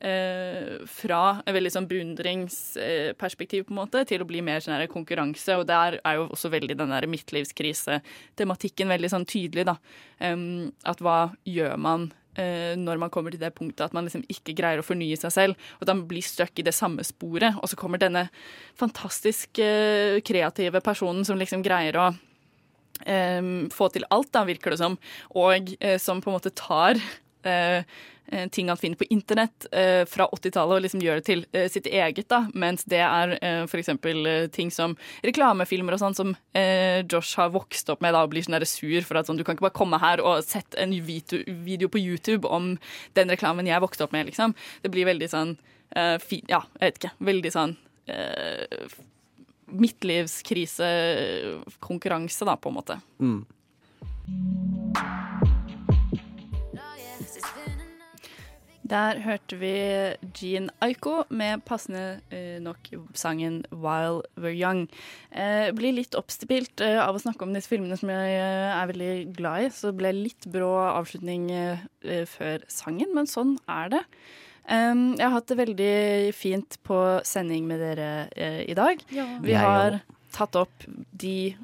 eh, fra et veldig sånn beundringsperspektiv på en måte, til å bli mer sånn konkurranse. Og der er jo også veldig den der midtlivskrise-tematikken veldig sånn tydelig, da. Um, at hva gjør man eh, når man kommer til det punktet at man liksom ikke greier å fornye seg selv, og at man blir stuck i det samme sporet. Og så kommer denne fantastisk eh, kreative personen som liksom greier å um, få til alt, da, virker det som, og eh, som på en måte tar ting han finner på internett eh, fra 80-tallet, og liksom gjør det til eh, sitt eget. da, Mens det er eh, eh, ting som reklamefilmer og sånn som eh, Josh har vokst opp med da, og blir sånn sur for at sånn, du kan ikke bare komme her og sette en video, på YouTube om den reklamen jeg vokste opp med, liksom. Det blir veldig sånn eh, Ja, jeg vet ikke. Veldig sånn eh, midtlivskrisekonkurranse, da, på en måte. Mm. Der hørte vi Jean Aiko med passende eh, nok sangen 'While We're Young'. Eh, blir litt oppspilt eh, av å snakke om disse filmene som jeg eh, er veldig glad i, så det ble litt brå avslutning før sangen, men sånn er det. Um, jeg har hatt det veldig fint på sending med dere i dag. Ja. Vi har tatt opp de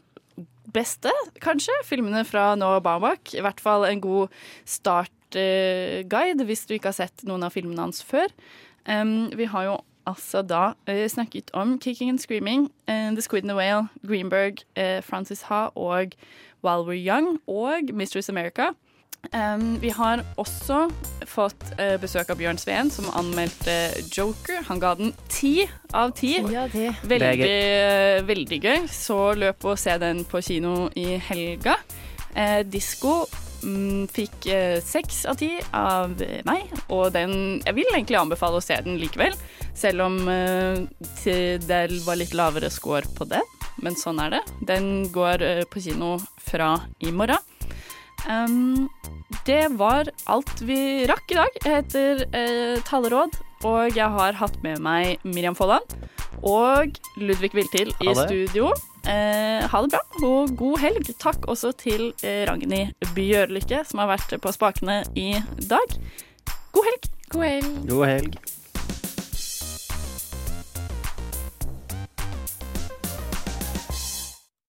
beste, kanskje, filmene fra nå og Baumbach. I hvert fall en god startguide hvis du ikke har sett noen av filmene hans før. Um, vi har jo altså da eh, snakket om Kicking and Screaming, eh, The Squid and the Whale, Greenberg, eh, Francis Ha og While We're Young og Mistress America. Um, vi har også fått uh, besøk av Bjørn Sveen, som anmeldte Joker. Han ga den ti av ti. Ja. Veldig, eh, veldig gøy. Så løp og se den på kino i helga. Uh, Disko fikk eh, seks av ti av meg, og den Jeg vil egentlig anbefale å se den likevel, selv om eh, det var litt lavere score på det. Men sånn er det. Den går eh, på kino fra i morgen. Um, det var alt vi rakk i dag. Jeg heter uh, Taleråd, og jeg har hatt med meg Miriam Folland og Ludvig Viltil i studio. Eh, ha det bra, og god helg. Takk også til eh, Ragnhild Bjørlykke, som har vært på spakene i dag. God helg. God helg. God helg.